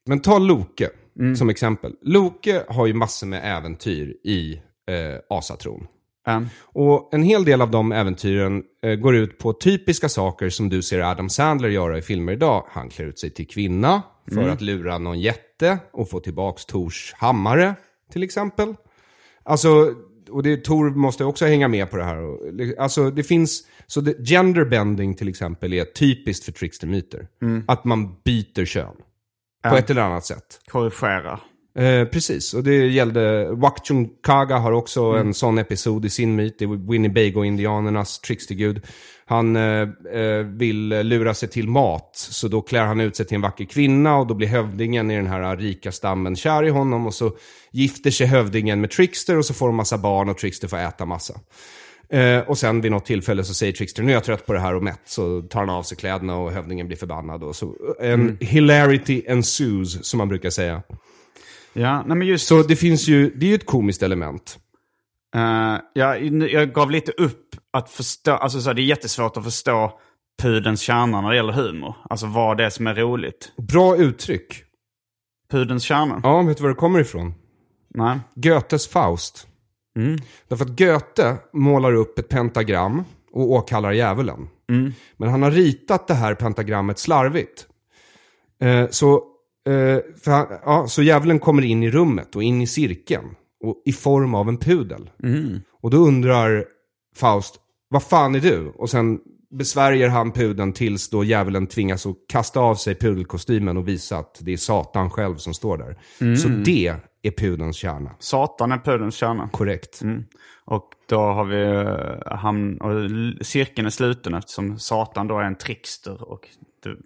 men ta Loke som exempel. Loke har ju massor med äventyr i eh, asatron. Ja. Och en hel del av de äventyren eh, går ut på typiska saker som du ser Adam Sandler göra i filmer idag. Han klär ut sig till kvinna för att lura någon jätte och få tillbaks Tors hammare, till exempel. Alltså, och det, Tor måste också hänga med på det här. Alltså, det finns, så det, genderbending till exempel är typiskt för trickster-myter. Att man byter kön. På ett eller annat sätt. Korrigera. Eh, precis, och det gällde... Wakchung Kaga har också en sån episod i sin myt. Det är Winnebago-indianernas trickstergud. Han eh, eh, vill lura sig till mat, så då klär han ut sig till en vacker kvinna och då blir hövdingen i den här rika stammen kär i honom och så gifter sig hövdingen med Trickster och så får de massa barn och Trickster får äta massa. Eh, och sen vid något tillfälle så säger Trickster, nu är jag trött på det här och mätt, så tar han av sig kläderna och hövdingen blir förbannad. Och så, en hilarity ensues, som man brukar säga. Ja, nej men just... Så det finns ju, det är ju ett komiskt element. Eh, jag, jag gav lite upp att förstå, alltså så här, det är jättesvårt att förstå pudens kärna när det gäller humor. Alltså vad det är som är roligt. Bra uttryck. Pudens kärna? Ja, vet du var det kommer ifrån? Nej. Goethes Faust. Därför att Goethe målar upp ett pentagram och åkallar djävulen. Men han har ritat det här pentagrammet slarvigt. Eh, så, för han, ja, så djävulen kommer in i rummet och in i cirkeln. Och, I form av en pudel. Och då undrar Faust, vad fan är du? Och sen besvärjer han pudeln tills då djävulen tvingas att kasta av sig pudelkostymen och visa att det är Satan själv som står där. Så det är pudelns kärna. Satan är pudens kärna. Korrekt. Och då har vi eh, hamn, och cirkeln är sluten eftersom Satan då är en trickster. Och du,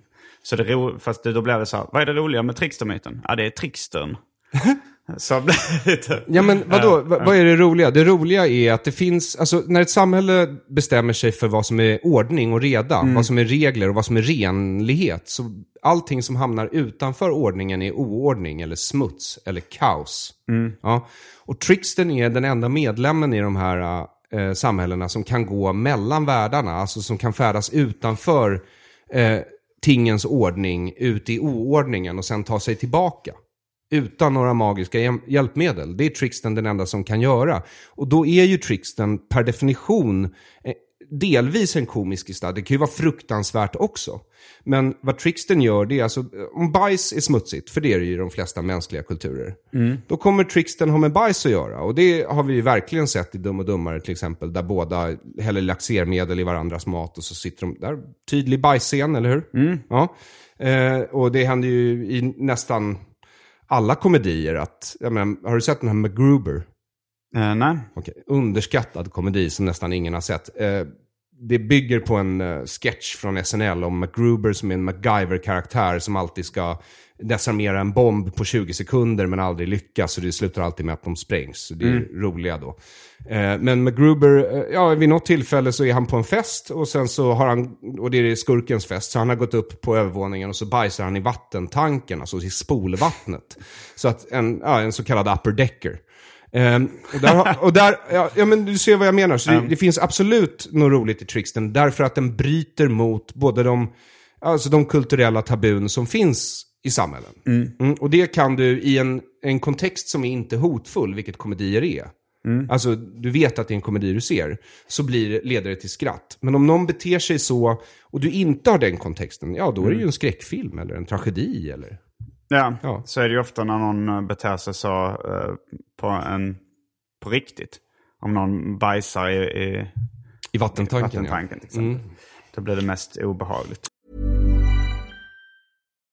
så det ro, fast då blir det så här, vad är det roliga med trickstermyten? Ja, det är trickstern. så blir det lite. Ja men vadå, Va- vad är det roliga? Det roliga är att det finns, alltså när ett samhälle bestämmer sig för vad som är ordning och reda, vad som är regler och vad som är renlighet, så allting som hamnar utanför ordningen är oordning eller smuts eller kaos. Ja. Och Trickstern är den enda medlemmen i de här eh, samhällena som kan gå mellan världarna, alltså som kan färdas utanför eh, tingens ordning, ut i oordningen och sen ta sig tillbaka utan några magiska hjälpmedel. Det är Tricksten den enda som kan göra. Och då är ju Tricksten per definition eh, delvis en komisk gestalt. Det kan ju vara fruktansvärt också. Men vad Tricksten gör, det är alltså, om bajs är smutsigt, för det är det ju i de flesta mänskliga kulturer. Då kommer Tricksten ha med bajs att göra. Och det har vi ju verkligen sett i Dum och Dummare till exempel, där båda häller laxermedel i varandras mat och så sitter de där. Tydlig bajsscen, eller hur? Ja. Eh, och det händer ju i nästan alla komedier att, jag menar, har du sett den här MacGruber? Eh, nej. Okej, Underskattad komedi som nästan ingen har sett. Eh, det bygger på en eh, sketch från SNL om MacGruber som är en MacGyver-karaktär som alltid ska desarmera en bomb på 20 sekunder men aldrig lyckas. Så det slutar alltid med att de sprängs. Så det är roliga då. Eh, men MacGruber, eh, ja vid något tillfälle så är han på en fest och sen så har han, och det är skurkens fest, så han har gått upp på övervåningen och så bajsar han i vattentanken, alltså i spolvattnet. Så att en, ja, en så kallad upper decker. Ehm, och där, har- och där ja, ja men du ser vad jag menar. Så det, det finns absolut något roligt i Tricksten. Därför att den bryter mot både de, alltså de kulturella tabun som finns i samhällen. Mm, och det kan du i en, en kontext som är inte hotfull, vilket komedier är. Alltså, du vet att det är en komedi du ser, så blir det, leder det till skratt. Men om någon beter sig så, och du inte har den kontexten, ja då är det ju en skräckfilm eller en tragedi eller... Ja, Ja. så är det ju ofta när någon eh, beter sig så eh, på, en, på riktigt. Om någon bajsar i, i I vattentanken, vattentanken till exempel. Då blir det mest obehagligt.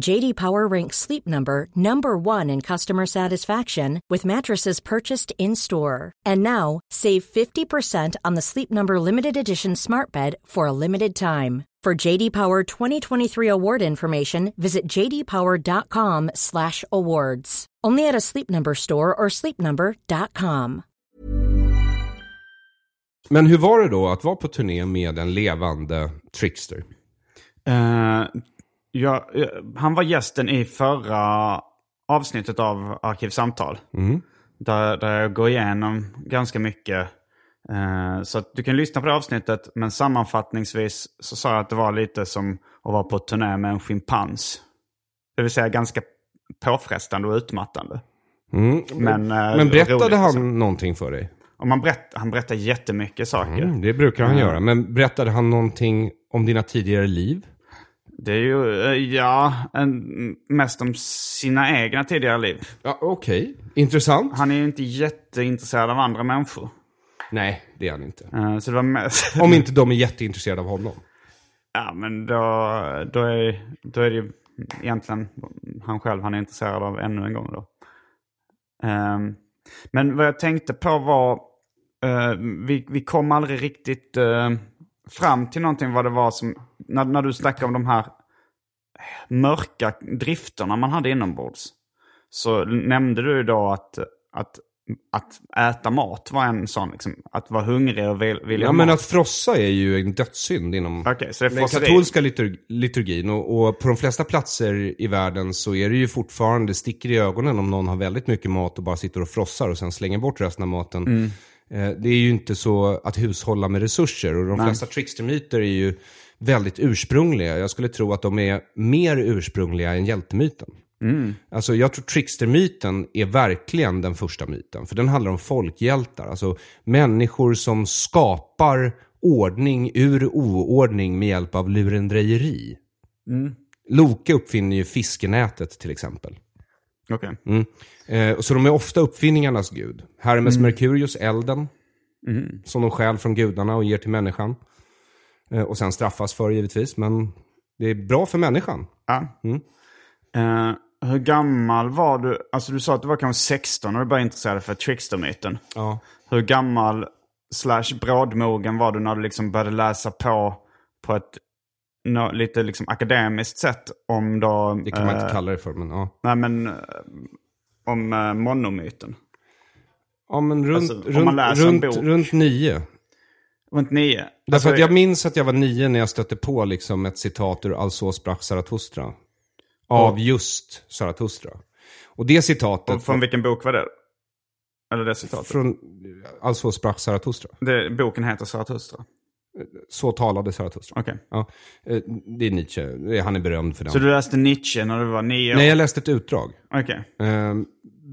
JD Power ranks Sleep Number number 1 in customer satisfaction with mattresses purchased in-store. And now, save 50% on the Sleep Number limited edition Smart Bed for a limited time. For JD Power 2023 award information, visit jdpower.com/awards. Only at a Sleep Number store or sleepnumber.com. Men hur var det då att vara på turné med en levande trickster? Eh, ja, eh, han var gästen i förra avsnittet av Arkivsamtal. Där, där jag går igenom ganska mycket. Eh, så att du kan lyssna på det avsnittet. Men sammanfattningsvis så sa jag att det var lite som att vara på turné med en schimpans. Det vill säga ganska påfrestande och utmattande. Men, eh, Men berättade roligt, han liksom. någonting för dig? Och man berätt, han berättar jättemycket saker. Mm, det brukar han göra. Men berättade han någonting om dina tidigare liv? Det är ju, eh, ja, en, mest om sina egna tidigare liv. Ja, Okej, intressant. Han är ju inte jätteintresserad av andra människor. Nej, det är han inte. Eh, Så det var mest... Om inte de är jätteintresserade av honom. Ja, men då, då, är, då är det ju egentligen han själv han är intresserad av ännu en gång då. Ehm, men vad jag tänkte på var, eh, vi, vi kom aldrig riktigt eh, fram till någonting vad det var som, när, när du snackade om de här mörka drifterna man hade inombords. Så nämnde du då att, att, att äta mat var en sån, liksom, att vara hungrig och vilja vill Ja, men mat. att frossa är ju en dödssynd inom Okej, så den katolska litur liturgin. Och, och på de flesta platser i världen så är det ju fortfarande sticker i ögonen om någon har väldigt mycket mat och bara sitter och frossar och sen slänger bort resten av maten. Mm. Eh, det är ju inte så att hushålla med resurser. Och de flesta trickstermyter är ju väldigt ursprungliga. Jag skulle tro att de är mer ursprungliga än hjältemyten. Alltså jag tror trickstermyten är verkligen den första myten. För den handlar om folkhjältar. Alltså människor som skapar ordning ur oordning med hjälp av lurendrejeri. Loke uppfinner ju fiskenätet till exempel. Okej. Mm. Eh, så de är ofta uppfinningarnas gud. Hermes Merkurius, elden. Som de stjäl från gudarna och ger till människan. Eh, och sen straffas för givetvis. Men det är bra för människan. Ja. Mm. Eh, hur gammal var du? Alltså du sa att du var kanske 16 och du började intressera dig för trickstermyten. Ja. Hur gammal slash brådmogen var du när du liksom började läsa på på ett nå- lite liksom akademiskt sätt om då... Det kan man eh, inte kalla det för, men ja. Nej men eh, om uh, monomyten. Ja, men runt, Alltså, runt, runt, runt nio. Runt nio. Därför Alltså, jag minns att jag var nio när jag stötte på liksom ett citat ur Alltså sprach Zarathustra. Av just Zarathustra. Och det citatet... och från vilken bok var det? Eller det citatet? Från Alltså sprach Zarathustra. Det, boken heter Zarathustra. Så talade Zarathustra. Okej. Ja, eh, det är Nietzsche. Han är berömd för den. Så du läste Nietzsche när du var nio år? Nej, jag läste ett utdrag. Okej. Eh,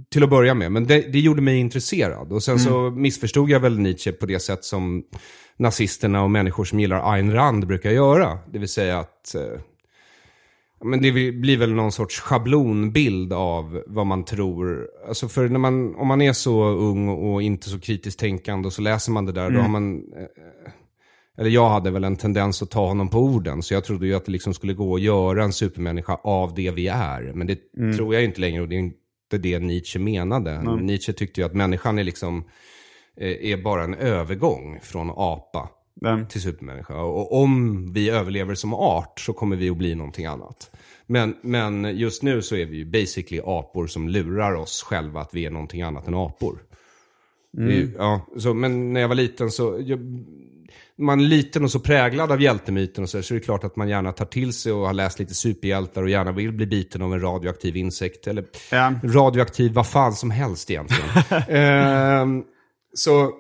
till att börja med. Men det, det gjorde mig intresserad. Och sen så Mm. missförstod jag väl Nietzsche på det sätt som nazisterna och människor som gillar Ayn Rand brukar göra. Det vill säga att eh, men det blir väl någon sorts schablonbild av vad man tror. Alltså för när man, om man är så ung och inte så kritiskt tänkande och så läser man det där, då har man... Eh, eller jag hade väl en tendens att ta honom på orden. Så jag trodde ju att det liksom skulle gå att göra en supermänniska av det vi är. Men det tror jag inte längre och det är inte det Nietzsche menade. Nietzsche tyckte ju att människan är liksom, är bara en övergång från apa Vem? till supermänniska. Och om vi överlever som art så kommer vi att bli någonting annat. Men, men just nu så är vi ju basically apor som lurar oss själva att vi är någonting annat än apor. Är ju- Ja, så, men när jag var liten så... Jag, man är liten och så präglad av hjältemyten och så, så är det klart att man gärna tar till sig och har läst lite superhjältar och gärna vill bli biten av en radioaktiv insekt. Eller Ja. radioaktiv vad fan som helst egentligen. Ehm, så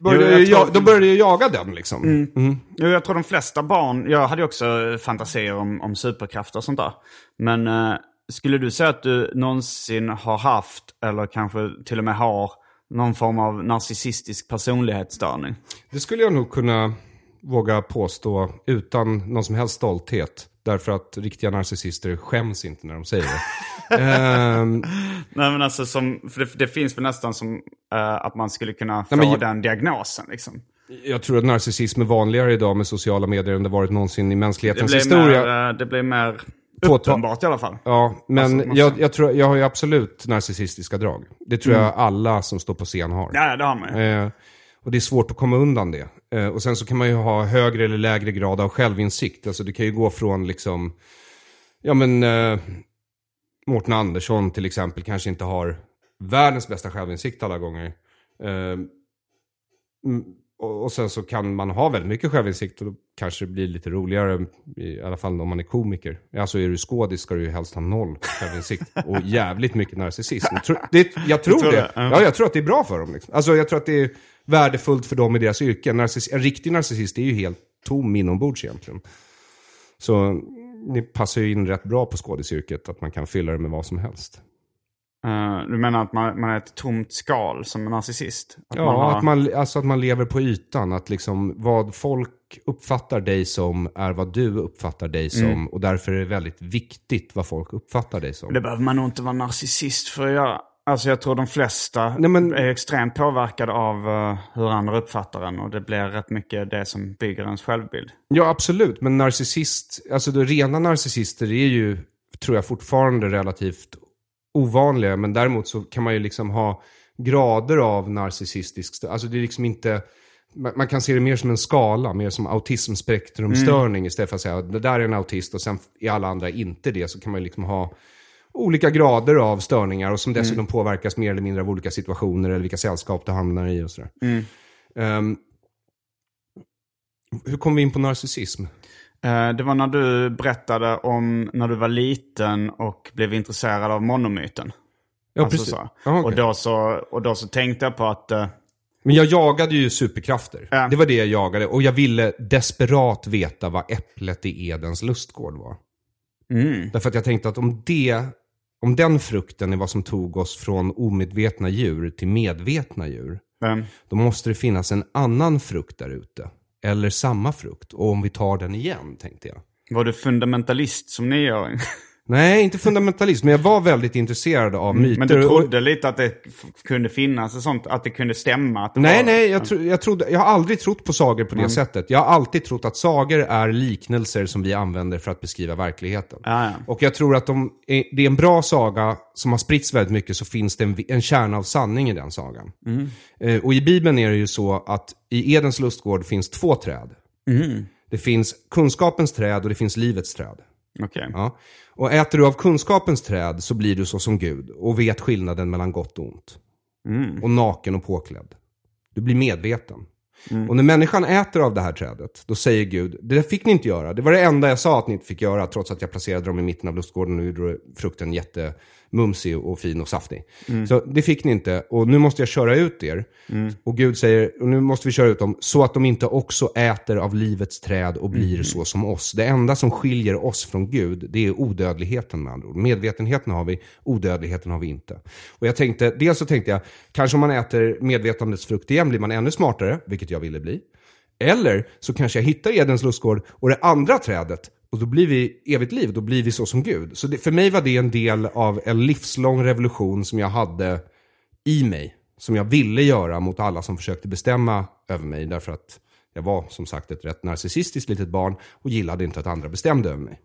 började Jo, jag jag då började jag jaga den liksom. Mm. Jo, jag tror de flesta barn, jag hade ju också fantasier om, om superkrafter och sånt där. Men eh, skulle du säga att du någonsin har haft, eller kanske till och med har, någon form av narcissistisk personlighetsstörning? Det skulle jag nog kunna våga påstå utan någon som helst stolthet. Därför att riktiga narcissister skäms inte när de säger det. Ehm, Nej men alltså som, för det, det finns väl nästan som eh, att man skulle kunna få men den diagnosen liksom. jag tror att narcissism är vanligare idag med sociala medier än det varit någonsin i Det mänsklighetens blir, historia. mer, eh, det blir mer uppenbart i alla fall. Ja, men Alltså, man- jag, jag, tror, jag har ju absolut narcissistiska drag. Det tror jag alla som står på scen har. Ja, det har man ju. Eh, och det är svårt att komma undan det. Eh, och sen så kan man ju ha högre eller lägre grad av självinsikt. Alltså det kan ju gå från liksom, ja men, eh, Mårten Andersson till exempel kanske inte har världens bästa självinsikt alla gånger. Eh, mm, och, sen så kan man ha väldigt mycket självinsikt och då kanske det blir lite roligare, i alla fall om man är komiker. Alltså är du skådis ska du ju helst ha noll självinsikt och jävligt mycket narcissism. Det, jag tror, tror det. det? Ja. Ja, jag tror att det är bra för dem. Liksom. Alltså jag tror att det är värdefullt för dem i deras yrke. Narciss, en riktig narcissist är ju helt tom inombords egentligen. Så det passar ju in rätt bra på skådisyrket, att man kan fylla det med vad som helst. Eh, du menar att man, man är ett tomt skal som en narcissist? Att Ja, man har- att, man, alltså att man lever på ytan. Att liksom vad folk uppfattar dig som är vad du uppfattar dig som. Mm. Och därför är det väldigt viktigt vad folk uppfattar dig som. Det behöver man nog inte vara narcissist för att göra. Alltså jag tror de flesta Nej, men- är extremt påverkade av eh, hur andra uppfattar en. Och det blir rätt mycket det som bygger ens självbild. Ja, absolut. Men narcissist, alltså de rena narcissister är ju, tror jag, fortfarande relativt ovanliga. Men däremot så kan man ju liksom ha grader av narcissistisk, alltså det är liksom inte, man kan se det mer som en skala, mer som autismspektrumstörning istället för att säga att det där är en autist och sen är alla andra inte det. Så kan man ju liksom ha olika grader av störningar och som dessutom påverkas mer eller mindre av olika situationer eller vilka sällskap du hamnar i och sådär. Ehm, hur kom vi in på narcissism? Eh, det var när du berättade om när du var liten och blev intresserad av monomyten. Ja, Alltså precis. Ja, okej. och, då så, och då så tänkte jag på att... eh, Men jag jagade ju superkrafter. Ja. Det var det jag jagade. Och jag ville desperat veta vad äpplet i Edens lustgård var. mm, Därför att jag tänkte att om det, om den frukten är vad som tog oss från omedvetna djur till medvetna djur, vem? då måste det finnas en annan frukt där ute. Eller samma frukt. Och om vi tar den igen, tänkte jag. Var du fundamentalist som nioåring? Nej, inte fundamentalist, men jag var väldigt intresserad av myter. Men du och- trodde lite att det kunde finnas ett sånt, att det kunde stämma? Att Nej, var, nej, jag, tro, jag, trodde, jag har aldrig trott på sagor på det sättet. Jag har alltid trott att sagor är liknelser som vi använder för att beskriva verkligheten. Ja, ja. Och jag tror att är, det är en bra saga som har spritts väldigt mycket så finns det en, en kärna av sanning i den sagan. Eh, och i Bibeln är det ju så att i Edens lustgård finns två träd. Det finns kunskapens träd och det finns livets träd. Okej. Ja. Och äter du av kunskapens träd så blir du så som Gud och vet skillnaden mellan gott och ont. Och naken och påklädd. Du blir medveten. Och när människan äter av det här trädet, då säger Gud, det där fick ni inte göra. Det var det enda jag sa att ni inte fick göra, trots att jag placerade dem i mitten av lustgården och gjorde frukten mumsig och fin och saftig. Så det fick ni inte, och nu måste jag köra ut er. Och Gud säger, och nu måste vi köra ut dem, så att de inte också äter av livets träd och blir så som oss. Det enda som skiljer oss från Gud, det är odödligheten med andra ord. Medvetenheten har vi, odödligheten har vi inte. Och jag tänkte, dels så tänkte jag, kanske om man äter medvetandets frukt igen blir man ännu smartare, vilket jag ville bli. Eller så kanske jag hittar Edens lustgård och det andra trädet och då blir vi evigt liv, då blir vi så som Gud. Så det, för mig var det en del av en livslång revolution som jag hade i mig. Som jag ville göra mot alla som försökte bestämma över mig. Därför att Jag var som sagt ett rätt narcissistiskt litet barn och gillade inte att andra bestämde över mig.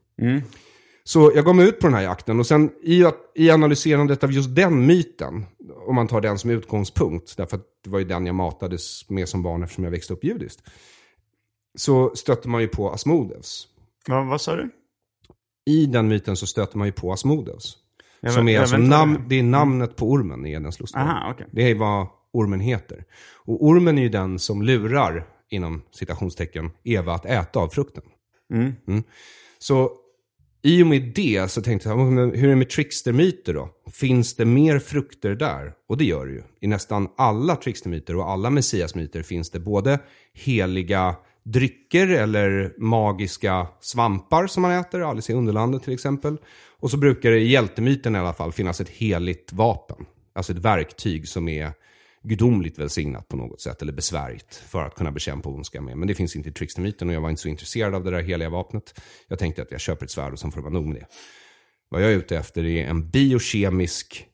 Så jag gav mig ut på den här jakten och sen i, i analyserandet av just den myten, om man tar den som utgångspunkt, därför att det var ju den jag matades med som barn eftersom jag växte upp judiskt, så stötte man ju på Asmodeus. Vad, vad sa du? I den myten så stöter man ju på Asmodeus. Jag som är alltså namn, det är namnet på ormen i Edens lustgård. Okej. Det är vad ormen heter. Och ormen är ju den som lurar, inom citationstecken, Eva att äta av frukten. Mm. Så i och med det så tänkte jag, hur är det med trickstermyter då? Finns det mer frukter där? Och det gör det ju. I nästan alla trickstermyter och alla messiasmyter finns det både heliga drycker eller magiska svampar som man äter, Alice i Underlandet till exempel. Och så brukar det i hjältemyten i alla fall finnas ett heligt vapen. Alltså ett verktyg som är gudomligt välsignat på något sätt, eller besvärjt för att kunna bekämpa ondska med. Men det finns inte i trickstermyten och jag var inte så intresserad av det där heliga vapnet. Jag tänkte att jag köper ett svärd och sen får det vara nog med det. Vad jag är ute efter är en biokemisk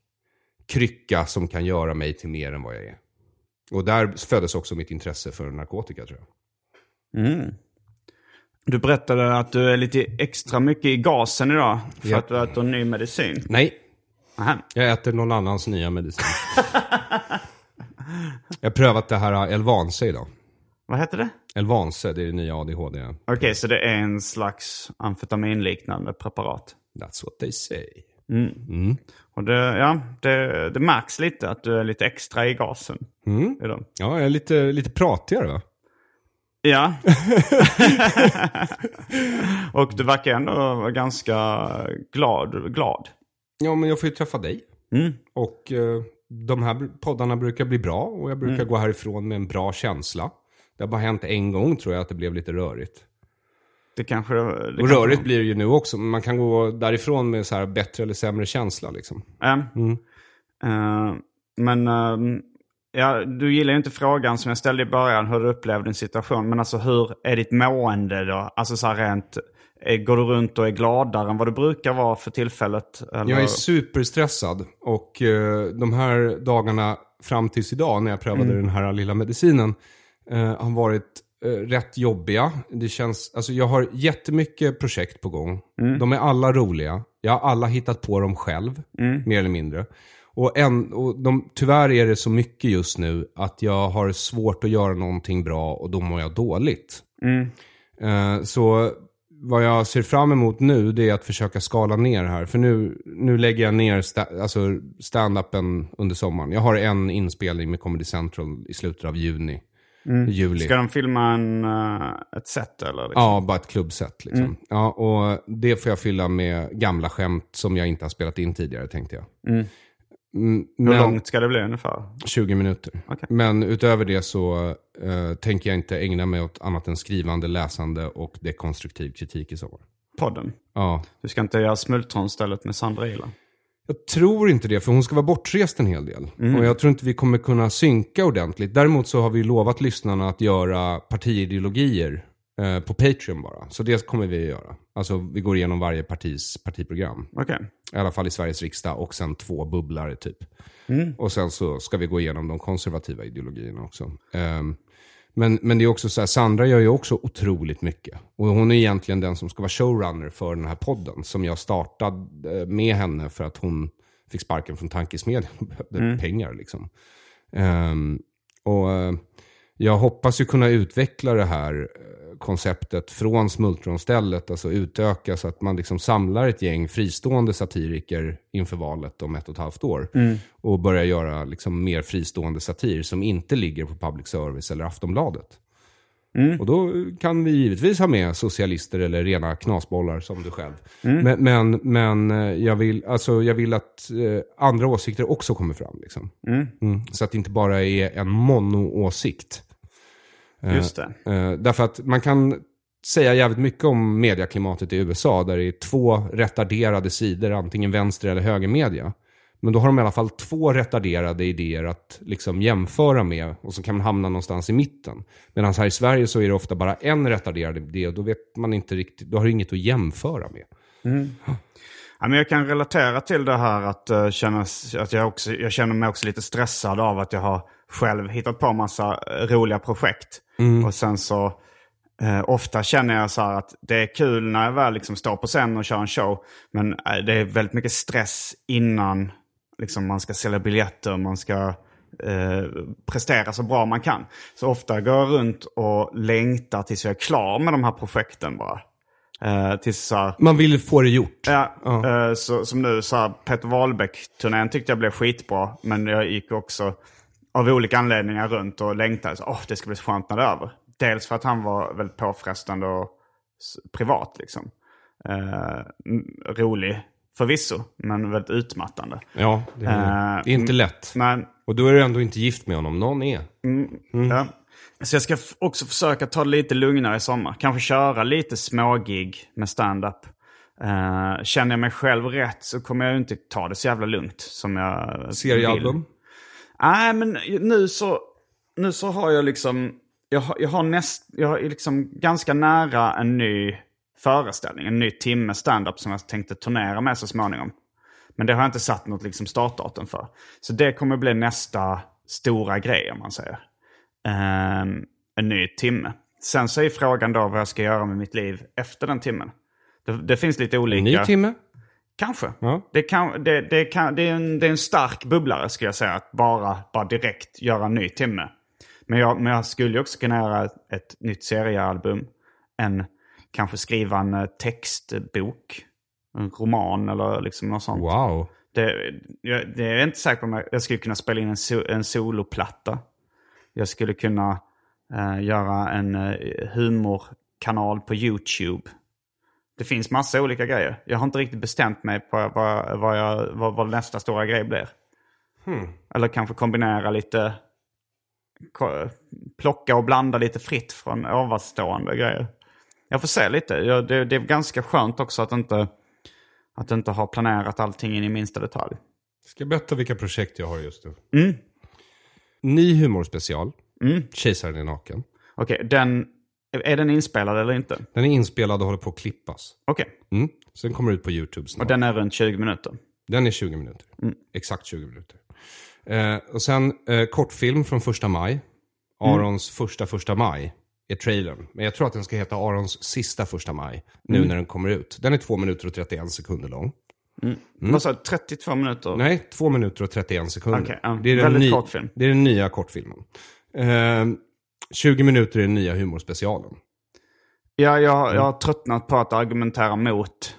krycka som kan göra mig till mer än vad jag är. Och där föddes också mitt intresse för narkotika tror jag. Du berättade att du är lite extra mycket i gasen idag för Ja. att du äter ny medicin. Nej, Aha. jag äter någon annans nya medicin. jag har prövat det här Elvanse idag. Vad heter det? Elvanse, det är det nya ADHD. Okej, så det är en slags amfetaminliknande preparat. That's what they say. Och det, ja, det, det märks lite att du är lite extra i gasen. idag. Ja, jag är lite, lite pratigare va? Ja. Och du verkar ändå vara ganska glad. glad. Ja, men jag får ju träffa dig. Och eh, de här poddarna brukar bli bra och jag brukar gå härifrån med en bra känsla. Det har bara hänt en gång tror jag att det blev lite rörigt. Det kanske... Det Och kanske- rörigt blir det ju nu också, men man kan gå därifrån med så här bättre eller sämre känsla liksom. Ja. Eh, men ehm, ja, du gillar ju inte frågan som jag ställde i början, hur du upplevde din situation. Men alltså hur är ditt mående då? Alltså så här rent, eh, går du runt och är gladare än vad du brukar vara för tillfället? Eller? Jag är superstressad och eh, de här dagarna fram tills idag när jag prövade den här lilla medicinen eh, har varit eh, rätt jobbiga. Det känns, alltså jag har jättemycket projekt på gång. De är alla roliga. Jag har alla hittat på dem själv, mer eller mindre. Och, en, och de, tyvärr är det så mycket just nu att jag har svårt att göra någonting bra och då mår jag dåligt. Eh, så vad jag ser fram emot nu det är att försöka skala ner här. För nu, nu lägger jag ner sta, alltså stand-upen under sommaren. Jag har en inspelning med Comedy Central i slutet av juni. Juli. Ska de filma en, eh, ett set eller? Liksom? Ja, bara ett klubbset liksom. Ja, och det får jag fylla med gamla skämt som jag inte har spelat in tidigare tänkte jag. Mm, Hur men- långt ska det bli ungefär? 20 minuter. Okej. Men utöver det så eh, tänker jag inte ägna mig åt annat än skrivande, läsande och dekonstruktiv kritik i sommar. Podden? Ja. Du ska inte göra smultronstället med Sandra Ila? Jag tror inte det, för hon ska vara bortrest en hel del. Och jag tror inte vi kommer kunna synka ordentligt. Däremot så har vi lovat lyssnarna att göra partiideologier eh, på Patreon bara. Så det kommer vi att göra. Alltså vi går igenom varje partis partiprogram. Okej. I alla fall i Sveriges riksdag och sen två bubblare typ. Och sen så ska vi gå igenom de konservativa ideologierna också. Ehm, men, men det är också så här, Sandra gör ju också otroligt mycket. Och hon är egentligen den som ska vara showrunner för den här podden. Som jag startade eh, med henne för att hon fick sparken från Tankesmedjan och behövde pengar liksom. Ehm, och eh, jag hoppas ju kunna utveckla det här eh, konceptet från smultronstället, alltså utöka så att man liksom samlar ett gäng fristående satiriker inför valet om ett och ett halvt år. Och börjar göra liksom mer fristående satir som inte ligger på public service eller Aftonbladet. Och då kan vi givetvis ha med socialister eller rena knasbollar som du själv. Men, men, men eh, jag, vill, alltså, jag vill att eh, andra åsikter också kommer fram. Liksom. Mm. Så att det inte bara är en mono-åsikt. Eh, Just det. eh, därför att man kan säga jävligt mycket om medieklimatet i USA där det är två retarderade sidor, antingen vänster eller högermedia. Men då har de i alla fall två retarderade idéer att liksom jämföra med och så kan man hamna någonstans i mitten. Medan här i Sverige så är det ofta bara en retarderad idé och då vet man inte riktigt, då har du inget att jämföra med. Ja, men jag kan relatera till det här att, uh, känna, att jag, också, jag känner mig också lite stressad av att jag har själv hittat på massa eh, roliga projekt. Och sen så eh, ofta känner jag så att det är kul när jag väl liksom står på scen och kör en show. Men eh, det är väldigt mycket stress innan liksom, man ska sälja biljetter, man ska eh, prestera så bra man kan. Så ofta går jag runt och längtar tills jag är klar med de här projekten bara. Eh, tills så här, Man vill få det gjort. Ja, eh, så, som nu så här, Peter Wahlbeck-turnén tyckte jag blev skitbra. Men jag gick också av olika anledningar runt och längtade. Så, oh, det ska bli så skönt när det är över. Dels för att han var väldigt påfrestande och privat liksom. Eh, rolig förvisso, men väldigt utmattande. Ja, det är, Eh, det är inte lätt. Men Och då är du ändå inte gift med honom. Någon är. Ja. Så jag ska också försöka ta det lite lugnare i sommar. Kanske köra lite smågig med stand-up. Eh, känner jag mig själv rätt så kommer jag inte ta det så jävla lugnt som jag vill. Seriealbum. Nej, men nu så, nu så har jag liksom... Jag har, jag har, näst, jag har liksom ganska nära en ny föreställning. En ny timme stand-up som jag tänkte turnera med så småningom. Men det har jag inte satt något liksom startdatum för. Så det kommer bli nästa stora grej om man säger. Ehm, en ny timme. Sen så är frågan då vad jag ska göra med mitt liv efter den timmen. Det, det finns lite olika... En ny timme. Kanske. Ja. Det, kan, det, det, kan, det, är en, det är en stark bubblare skulle jag säga. Att bara, bara direkt göra en ny timme. Men jag, men jag skulle ju också kunna göra ett, ett nytt seriealbum. En, kanske skriva en eh, textbok. En roman eller liksom något sånt. Wow. Det, jag, det är inte säkert på om jag, skulle kunna spela in en, so, en soloplatta. Jag skulle kunna eh, göra en eh, humorkanal på YouTube. Det finns massa olika grejer. Jag har inte riktigt bestämt mig på vad, vad, jag, vad, vad nästa stora grej blir. Eller kanske kombinera lite, plocka och blanda lite fritt från ovanstående grejer. Jag får se lite. Jag, det, det är ganska skönt också att inte, att inte ha planerat allting in i minsta detalj. Ska jag berätta vilka projekt jag har just nu? Ny humorspecial. Kejsaren är naken. Okej, den, är den inspelad eller inte? Den är inspelad och håller på att klippas. Okej, Mm. Så den kommer ut på YouTube snart. och den är runt 20 minuter. Den är 20 minuter. Exakt 20 minuter. Eh, och sen eh, kortfilm från första maj. Arons första första maj är trailern. Men jag tror att den ska heta Arons sista första maj. Nu när den kommer ut. Den är 2 minuter och 31 sekunder lång. Vad sa du? 32 minuter? Nej, 2 minuter och 31 sekunder. Okej, ja. det, är den Väldigt ny- kort film. det är den nya kortfilmen. Eh, 20 minuter är den nya humorspecialen. Ja, jag, jag har tröttnat på att argumentera mot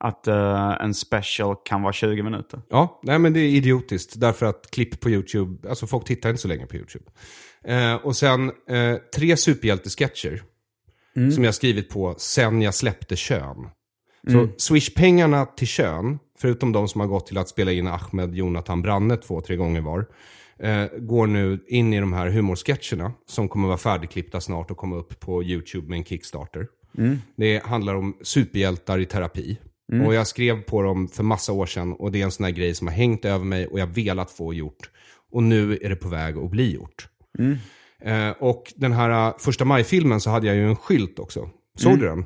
att eh, en special kan vara 20 minuter. Ja, nej men det är idiotiskt. Därför att klipp på YouTube, alltså folk tittar inte så länge på YouTube. Eh, och sen eh, tre superhjältesketcher. Som jag skrivit på sen jag släppte kön. Så Swish-pengarna till kön, förutom de som har gått till att spela in Ahmed Jonathan Branne två, tre gånger var. Eh, går nu in i de här humorsketcherna som kommer vara färdigklippta snart och komma upp på YouTube med en Kickstarter. Det handlar om superhjältar i terapi. Och jag skrev på dem för massa år sedan och det är en sån här grej som har hängt över mig och jag velat få gjort. Och nu är det på väg att bli gjort. Eh, och den här uh, första maj-filmen så hade jag ju en skylt också. Såg du den?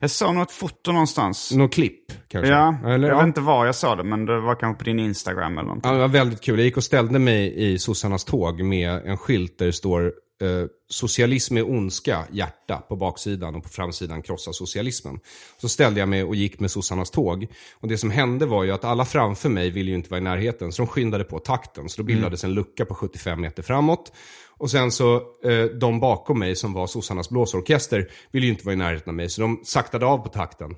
Jag såg något foto någonstans. Någon klipp kanske? Ja, Eller, jag ja. vet inte var jag sa det, men det var kanske på din Instagram eller någonting. Ja, det var väldigt kul. Jag gick och ställde mig i sossarnas tåg med en skylt där det står eh, socialism är ondska, hjärta på baksidan och på framsidan krossa socialismen. Så ställde jag mig och gick med sossarnas tåg. Och det som hände var ju att alla framför mig ville ju inte vara i närheten, så de skyndade på takten. Så då bildades en lucka på 75 meter framåt. Och sen så, eh, de bakom mig som var sossarnas blåsorkester ville ju inte vara i närheten av mig, så de saktade av på takten.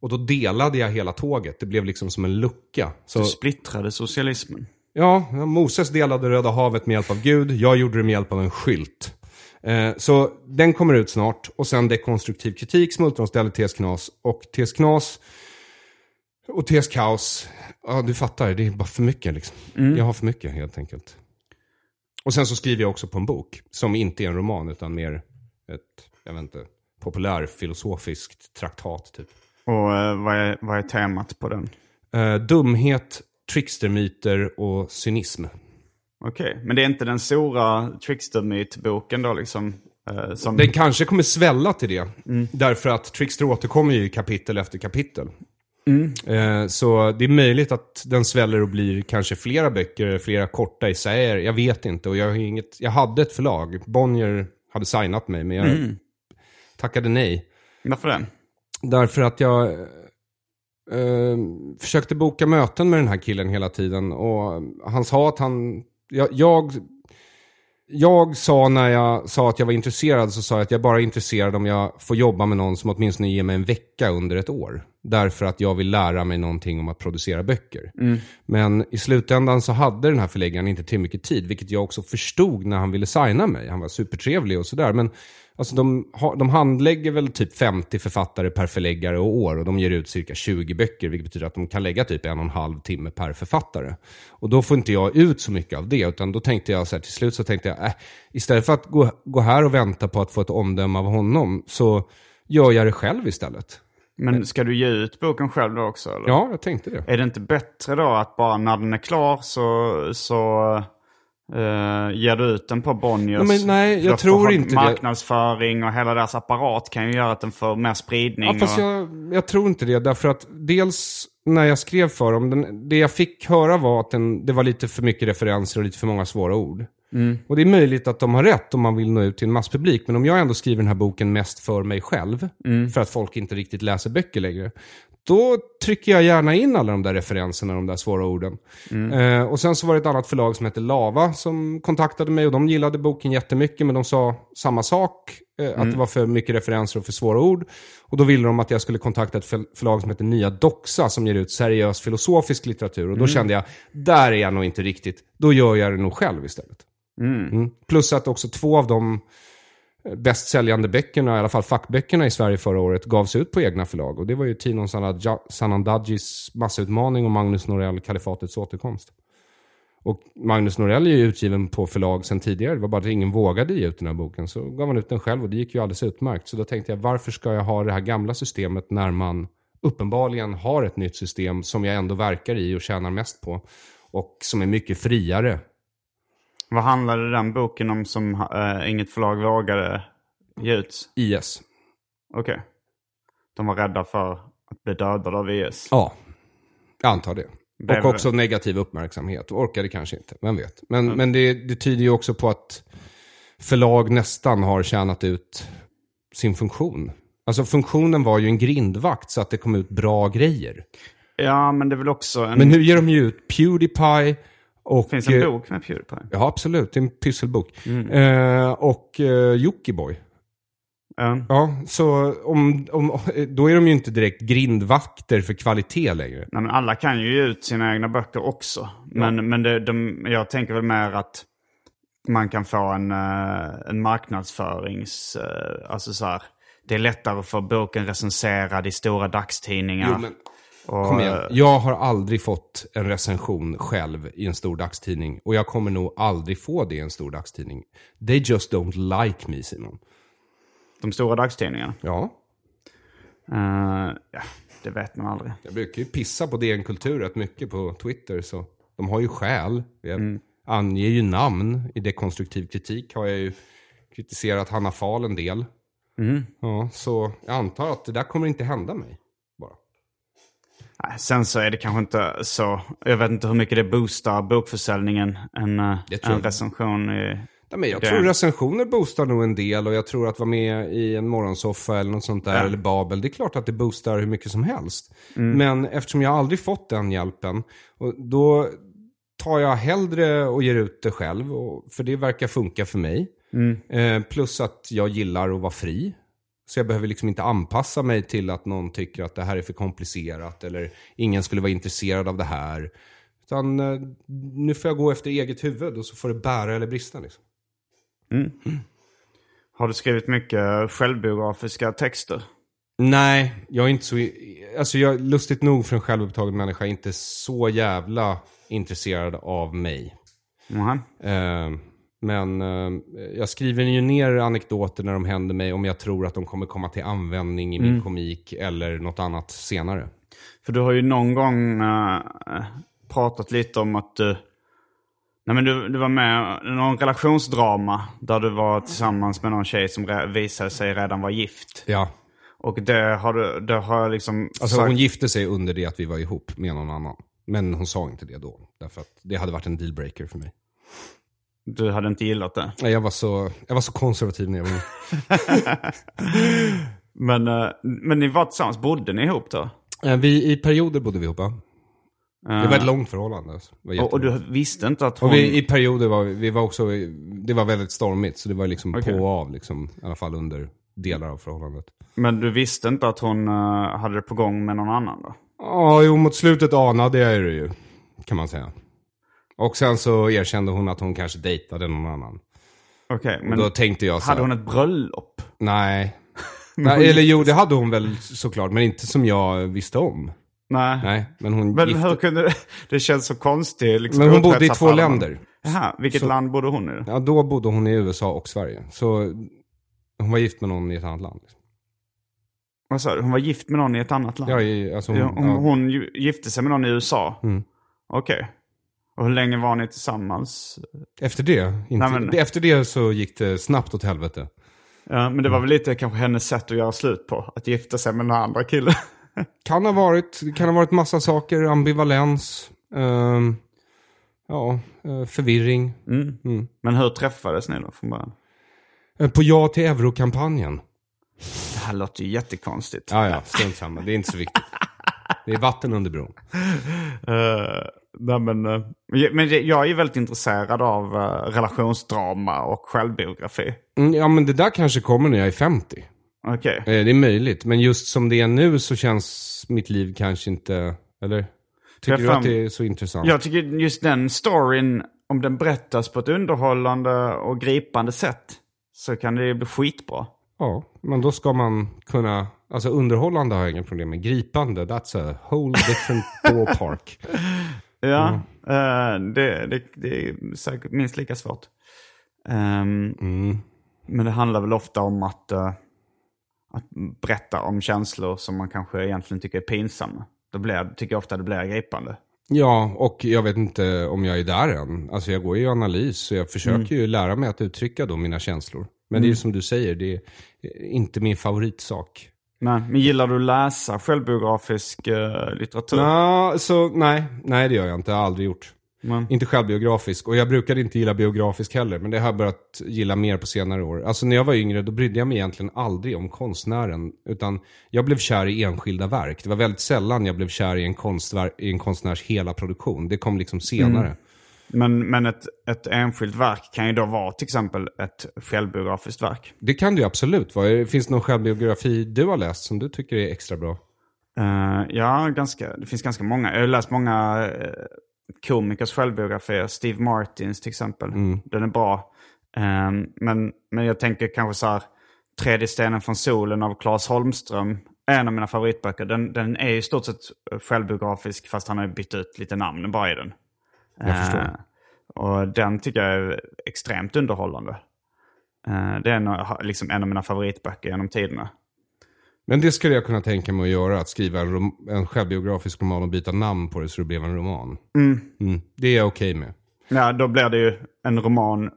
Och då delade jag hela tåget. Det blev liksom som en lucka. Så, Du splittrade socialismen. Ja, Moses delade Röda havet med hjälp av Gud. Jag gjorde det med hjälp av en skylt. Eh, så den kommer ut snart. Och sen dekonstruktiv kritik, smultronställe, tes knas. Och tes knas och tes kaos. Ja, du fattar. Det är bara för mycket liksom. Jag har för mycket helt enkelt. Och sen så skriver jag också på en bok. Som inte är en roman utan mer ett, jag vet inte, populärfilosofiskt traktat typ. Och eh, vad, är, vad är temat på den? Eh, dumhet, trickstermyter och cynism. Okej, men det är inte den stora Trickster-mytboken då liksom? eh, som... Den kanske kommer svälla till det. Därför att Trickster återkommer ju i kapitel efter kapitel. Eh, så det är möjligt att den sväller och blir kanske flera böcker, flera korta essäer. Jag vet inte. Och jag, inget, jag hade ett förlag. Bonnier hade signat mig. Men jag Mm. tackade nej. Varför det? Därför att jag eh, försökte boka möten med den här killen hela tiden. Och han sa att han... Jag, jag, jag sa när jag sa att jag var intresserad så sa jag att jag bara är intresserad om jag får jobba med någon som åtminstone ger mig en vecka under ett år. Därför att jag vill lära mig någonting om att producera böcker. Men i slutändan så hade den här förläggaren inte till mycket tid, vilket jag också förstod när han ville signa mig. Han var supertrevlig och sådär. Men alltså de, de handlägger väl typ 50 författare per förläggare och år och de ger ut cirka 20 böcker, vilket betyder att de kan lägga typ en och en halv timme per författare. Och då får inte jag ut så mycket av det, utan då tänkte jag så här, till slut så tänkte jag, äh, istället för att gå, gå här och vänta på att få ett omdöme av honom, så gör jag det själv istället. Men ska du ge ut boken själv då också? Eller? Ja, jag tänkte det. Är det inte bättre då att bara när den är klar så, så uh, ger du ut den på Bonniers? Nej, För jag tror inte det. Marknadsföring och hela deras apparat kan ju göra att den får mer spridning. Ja, fast och... jag, jag tror inte det. Därför att dels när jag skrev för dem, den, det jag fick höra var att den, det var lite för mycket referenser och lite för många svåra ord. Och det är möjligt att de har rätt om man vill nå ut till en masspublik. Men om jag ändå skriver den här boken mest för mig själv, för att folk inte riktigt läser böcker längre, då trycker jag gärna in alla de där referenserna, de där svåra orden. Eh, och sen så var det ett annat förlag som hette Lava som kontaktade mig och de gillade boken jättemycket men de sa samma sak. Eh, Att det var för mycket referenser och för svåra ord. Och då ville de att jag skulle kontakta ett för- förlag som heter Nya Doxa som ger ut seriös filosofisk litteratur. Och då kände jag, där är jag nog inte riktigt. Då gör jag det nog själv istället. Mm. mm. Plus att också två av de eh, bäst säljande böckerna, i alla fall fackböckerna i Sverige förra året, gavs ut på egna förlag. Och det var ju Tinon Sanandajis Massutmaning och Magnus Norell Kalifatets återkomst. Och Magnus Norell är ju utgiven på förlag sedan tidigare. Det var bara att ingen vågade ge ut den här boken. Så gav han ut den själv och det gick ju alldeles utmärkt. Så då tänkte jag, varför ska jag ha det här gamla systemet när man uppenbarligen har ett nytt system som jag ändå verkar i och tjänar mest på. Och som är mycket friare. Vad handlade den boken om som eh, inget förlag vågade ge ut? IS. Okej. De var rädda för att bli dödade av IS. Ja, jag antar det. Och också negativ uppmärksamhet. Orkade kanske inte, vem vet. Men, men det, det tyder ju också på att förlag nästan har tjänat ut sin funktion. Alltså funktionen var ju en grindvakt så att det kom ut bra grejer. Ja, men det är väl också en... Men nu ger de ju ut Pewdiepie och... finns en eh, bok med Pewdiepie. Ja, absolut. Det är en pysselbok. Mm. Eh, och eh, Jockiboi. Ja. Ja, så om, om, då är de ju inte direkt grindvakter för kvalitet längre. Nej, men alla kan ju ge ut sina egna böcker också. Men, men det, de, jag tänker väl mer att man kan få en, eh, en marknadsförings... eh, Alltså så här, det är lättare att få boken recenserad i stora dagstidningar. Jo, men och, Kom igen. eh, Jag har aldrig fått en recension själv i en stor dagstidning. Och jag kommer nog aldrig få det i en stor dagstidning. They just don't like me, Simon. De stora dagstidningarna. Ja, Eh, ja, det vet man aldrig. jag brukar ju pissa på DN Kultur rätt mycket på Twitter. Så de har ju skäl. Jag anger ju namn. I dekonstruktiv kritik har jag ju kritiserat Hanna Fahl en del. Ja, så jag antar att det där kommer inte hända mig. Sen så är det kanske inte så... Jag vet inte hur mycket det boostar bokförsäljningen. En, eh, en recension i... Ja, men jag Det- tror recensioner boostar nog en del och jag tror att vara med i en morgonsoffa eller något sånt där, Ja. eller Babel, det är klart att det boostar hur mycket som helst. Men eftersom jag aldrig fått den hjälpen, och då tar jag hellre och ger ut det själv, för det verkar funka för mig. Eh, plus att jag gillar att vara fri. Så jag behöver liksom inte anpassa mig till att någon tycker att det här är för komplicerat eller ingen skulle vara intresserad av det här. Utan eh, nu får jag gå efter eget huvud och så får det bära eller brista. Liksom. Har du skrivit mycket självbiografiska texter? Nej, jag är inte så... Alltså jag, lustigt nog för en självupptagen människa, är inte så jävla intresserad av mig. Mhm. Eh, men eh, jag skriver ju ner anekdoter när de händer mig om jag tror att de kommer komma till användning i min komik eller något annat senare. För du har ju någon gång eh, pratat lite om att du... Nej men du, du var med i någon relationsdrama där du var tillsammans med någon tjej som re- visade sig redan vara gift. Ja, Och det har du, det har jag liksom alltså sagt... hon gifte sig under det att vi var ihop med någon annan. Men hon sa inte det då, därför att det hade varit en dealbreaker för mig. Du hade inte gillat det. Nej, Jag var så, jag var så konservativ när jag var. Men, eh, men ni var tillsammans, bodde ni ihop då? Eh, Vi, I perioder bodde vi ihop, ja. Det var ett långt förhållande. Och, och du visste inte att hon... Och vi, i perioder var vi, var också, det var väldigt stormigt. Så det var liksom Okej. på och av, liksom, i alla fall under delar av förhållandet. Men du visste inte att hon eh, hade det på gång med någon annan då? Ja, jo, mot slutet anade jag det ju, kan man säga. Och sen så erkände hon att hon kanske dejtade någon annan. Okej, Och men då tänkte jag så hade hon ett bröllop? nej. nej. Eller jo, det hade hon väl såklart, men inte som jag visste om. Nej. Nej, men hon Men gifte... hur kunde det... Det känns så konstigt. Liksom, Men hon bodde i två länder. Jaha, vilket Så- land bodde hon i? Ja, då bodde hon i USA och Sverige. Så hon var gift med någon i ett annat land. Vad sa du? Hon var gift med någon i ett annat land? Ja, i, alltså hon, hon, ja. hon gifte sig med någon i USA? Mm. Okej. Och hur länge var ni tillsammans? Efter det, inte, Nej, men- efter det så gick det snabbt åt helvete. Ja, men det var väl lite kanske hennes sätt att göra slut på. Att gifta sig med den andra killen. Kan ha varit, kan ha varit massa saker, ambivalens, ehm, ja, eh, förvirring. Mm. Men hur träffades ni då från början? Eh, På ja till euro-kampanjen. Det här låter ju jättekonstigt. Ja, ja, strunt samma. Det är inte så viktigt. Det är vatten under bron. Nej, men, eh, men jag är ju väldigt intresserad av uh, relationsdrama och självbiografi. Mm, ja, men det där kanske kommer när jag är 50. Okej. Eh, Det är möjligt, men just som det är nu så känns mitt liv kanske inte, eller? Tycker du att det är så intressant? Jag tycker just den storyn, om den berättas på ett underhållande och gripande sätt, så kan det bli skitbra. Ja, men då ska man kunna, alltså underhållande har jag inga problem med. Gripande, that's a whole different ballpark. Ja, eh, det, det, det är säkert minst lika svårt. Ehm, Mm. Men det handlar väl ofta om att, eh, att berätta om känslor som man kanske egentligen tycker är pinsamma. Då blir, tycker jag ofta det blir gripande. Ja, och jag vet inte om jag är där än. Alltså jag går ju i analys, så jag försöker ju lära mig att uttrycka då mina känslor. Men det är ju som du säger, det är inte min favoritsak. Nej, men gillar du att läsa självbiografisk eh, litteratur? Nå, så, nej, nej det gör jag inte. Jag har aldrig gjort. Men, Inte självbiografisk. Och jag brukade inte gilla biografisk heller. Men det har jag börjat gilla mer på senare år. Alltså när jag var yngre då brydde jag mig egentligen aldrig om konstnären. Utan jag blev kär i enskilda verk. Det var väldigt sällan jag blev kär i en, konstver- i en konstnärs hela produktion. Det kom liksom senare. Men, men ett, ett enskilt verk kan ju då vara till exempel ett självbiografiskt verk. Det kan det ju absolut vara. Finns det någon självbiografi du har läst som du tycker är extra bra? Eh, ja, ganska, det finns ganska många. Jag har läst många uh, komikers självbiografier. Steve Martins till exempel. Den är bra. Eh, men, men jag tänker kanske så här. Tredje stenen från solen av Claes Holmström. En av mina favoritböcker. Den, den är i stort sett självbiografisk fast han har bytt ut lite namn bara i den. Jag förstår. Eh, och den tycker jag är extremt underhållande. Eh, det är en, av- liksom en av mina favoritböcker genom tiderna. Men det skulle jag kunna tänka mig att göra. Att skriva en, rom- en självbiografisk roman och byta namn på det så det blev en roman. Mm. Det är jag okej med. Ja, då blir det ju en roman. eh,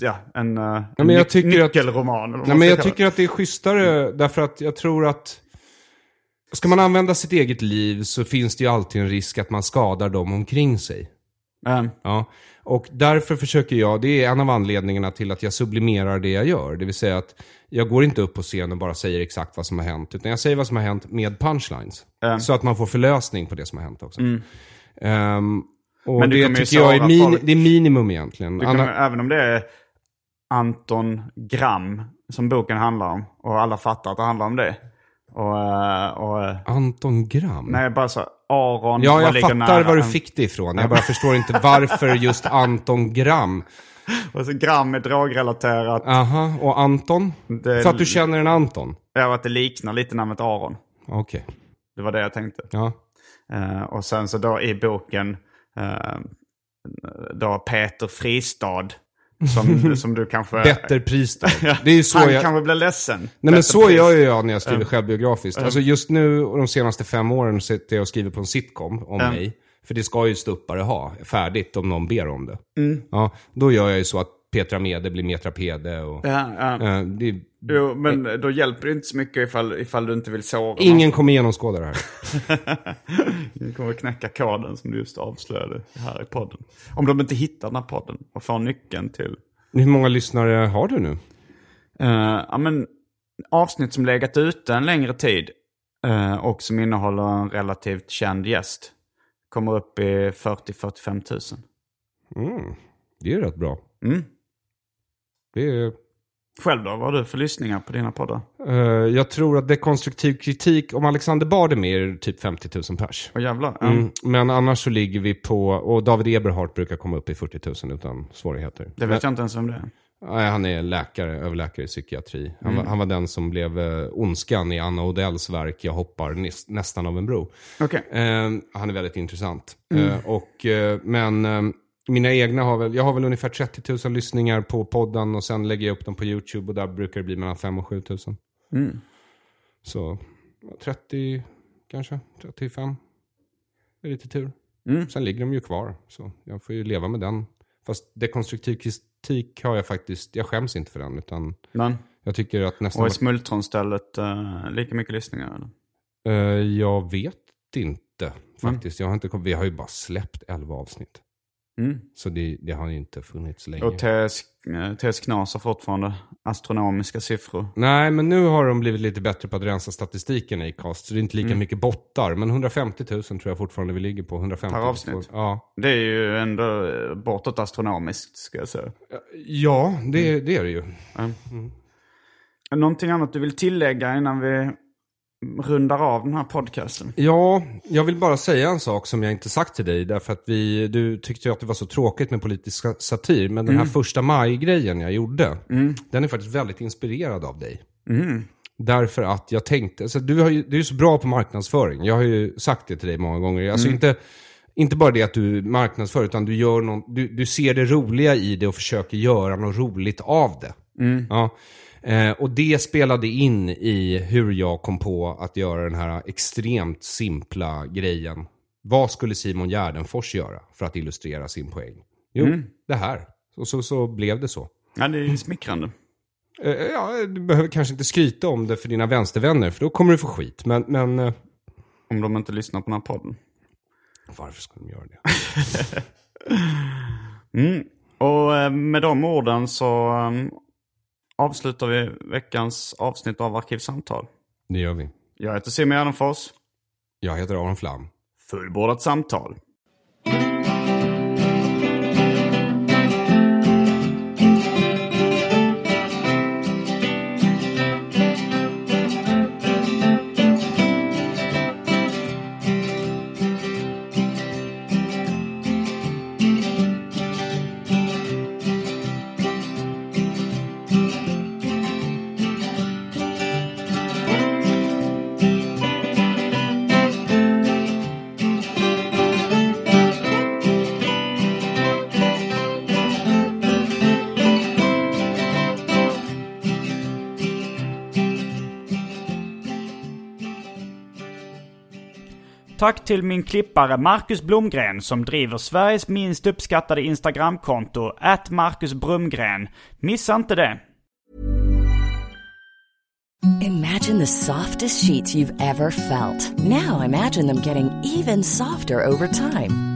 ja, en, en men jag tycker att- nyckelroman. vad Nej, men jag tycker att det är schysstare därför att jag tror att ska man använda sitt eget liv så finns det ju alltid en risk att man skadar dem omkring sig. Eh, Ja. Och därför försöker jag, det är en av anledningarna till att jag sublimerar det jag gör. Det vill säga att jag går inte upp på scen och bara säger exakt vad som har hänt. Utan jag säger vad som har hänt med punchlines. Mm. Så att man får förlösning på det som har hänt också. Ehm, och Men det kommer tycker jag är, min, folk. det är minimum egentligen. kan, Anna, Även om det är Anton Gram som boken handlar om. Och alla fattar att det handlar om det. Och, eh, och Anton Gram? nej, bara så. Aron Ja, jag fattar nära var du fick det ifrån. Jag bara förstår inte varför just Anton Gram. Och så Gram är drogrelaterat. Aha, och Anton? Det- För att du känner en Anton? Ja, att det liknar lite namnet Aron. Okej. Det var det jag tänkte. Ja. Eh, och sen så då i boken, eh, då Peter Fristad, som, som du kanske... Bättre pris då. Det är ju så Han jag... kanske blir ledsen. Nej men så pris. gör ju jag när jag skriver självbiografiskt. Alltså just nu och de senaste fem åren sitter jag och skriver på en sitcom om Ja. mig. För det ska ju ståuppare ha, färdigt om någon ber om det. Mm. Ja, då gör jag ju så att Petra Mede blir Metra Pede och Ja, ja. eh, det Jo, men då hjälper det inte så mycket ifall, ifall du inte vill såra Ingen kommer genomskåda det här. någon. kommer knäcka koden som du just avslöjade här i podden. Om de inte hittar den här podden och får nyckeln till... Hur många lyssnare har du nu? Uh, ja, men avsnitt som legat ute en längre tid uh, och som innehåller en relativt känd gäst kommer upp i 40-45 000. Mm. Det är rätt bra. Mm. Det är, Själv då? Vad har du för lyssningar på dina poddar? eh, jag tror att dekonstruktiv kritik, om Alexander Bard är med, är det typ 50 000 pers. Åh jävlar. Ja. Mm. Men annars så ligger vi på, och David Eberhardt brukar komma upp i 40 000 utan svårigheter. Det vet jag inte ens vem det är. Nej, han är läkare, överläkare i psykiatri. Han, Mm. var, han var den som blev eh, ondskan i Anna Odells verk Jag hoppar näs- nästan av en bro. Okej. Eh, han är väldigt intressant. Mm. Eh, och, eh, men eh, mina egna har väl, jag har väl ungefär 30 000 lyssningar på podden och sen lägger jag upp dem på YouTube och där brukar det bli mellan 5 och 7 000. Mm. Så ja, 30 kanske, 35. Med lite tur. Mm. Sen ligger de ju kvar. Så jag får ju leva med den. Fast dekonstruktiv kritik har jag faktiskt, jag skäms inte för den. Utan Men, jag tycker att nästan... och är Smultronstället uh, lika mycket lyssningar? Eller? Eh, jag vet inte faktiskt. Jag har inte, vi har ju bara släppt 11 avsnitt. Mm. Så det, det har ju inte funnits länge. Och TS, eh, Knas har fortfarande astronomiska siffror. Nej, men nu har de blivit lite bättre på att rensa statistiken i Acast. Så det är inte lika Mm. mycket bottar. Men 150 000 tror jag fortfarande vi ligger på. 150 Per avsnitt? Ja, Det är ju ändå eh, bortåt astronomiskt ska jag säga. ja det, det är det ju. Någonting annat du vill tillägga innan vi rundar av den här podcasten? Ja, jag vill bara säga en sak som jag inte sagt till dig. Därför att vi, du tyckte att det var så tråkigt med politisk sa- satir. Men den här första maj-grejen jag gjorde, den är faktiskt väldigt inspirerad av dig. Därför att jag tänkte, alltså, du, har ju, du är så bra på marknadsföring. Jag har ju sagt det till dig många gånger. Alltså inte, inte bara det att du marknadsför, utan du, gör någon, du, du ser det roliga i det och försöker göra något roligt av det. Ja. Eh, och det spelade in i hur jag kom på att göra den här extremt simpla grejen. Vad skulle Simon Gärdenfors göra för att illustrera sin poäng? Jo, det här. Och så, så blev det så. Ja, det är smickrande. Eh, ja, du behöver kanske inte skryta om det för dina vänstervänner, för då kommer du få skit. Men, men eh, Om de inte lyssnar på den här podden. varför ska de göra det? Mm. Och eh, med de orden så eh, avslutar vi veckans avsnitt av Arkivsamtal. Det gör vi. Jag heter Simon Gärdenfors. Jag heter Aron Flam. Fullbordat samtal. Tack till min klippare Marcus Blomgren som driver Sveriges minst uppskattade Instagramkonto, at Marcus Brumgren. Missa inte det! Imagine the softest sheets you've ever felt. Now imagine them getting even softer over time.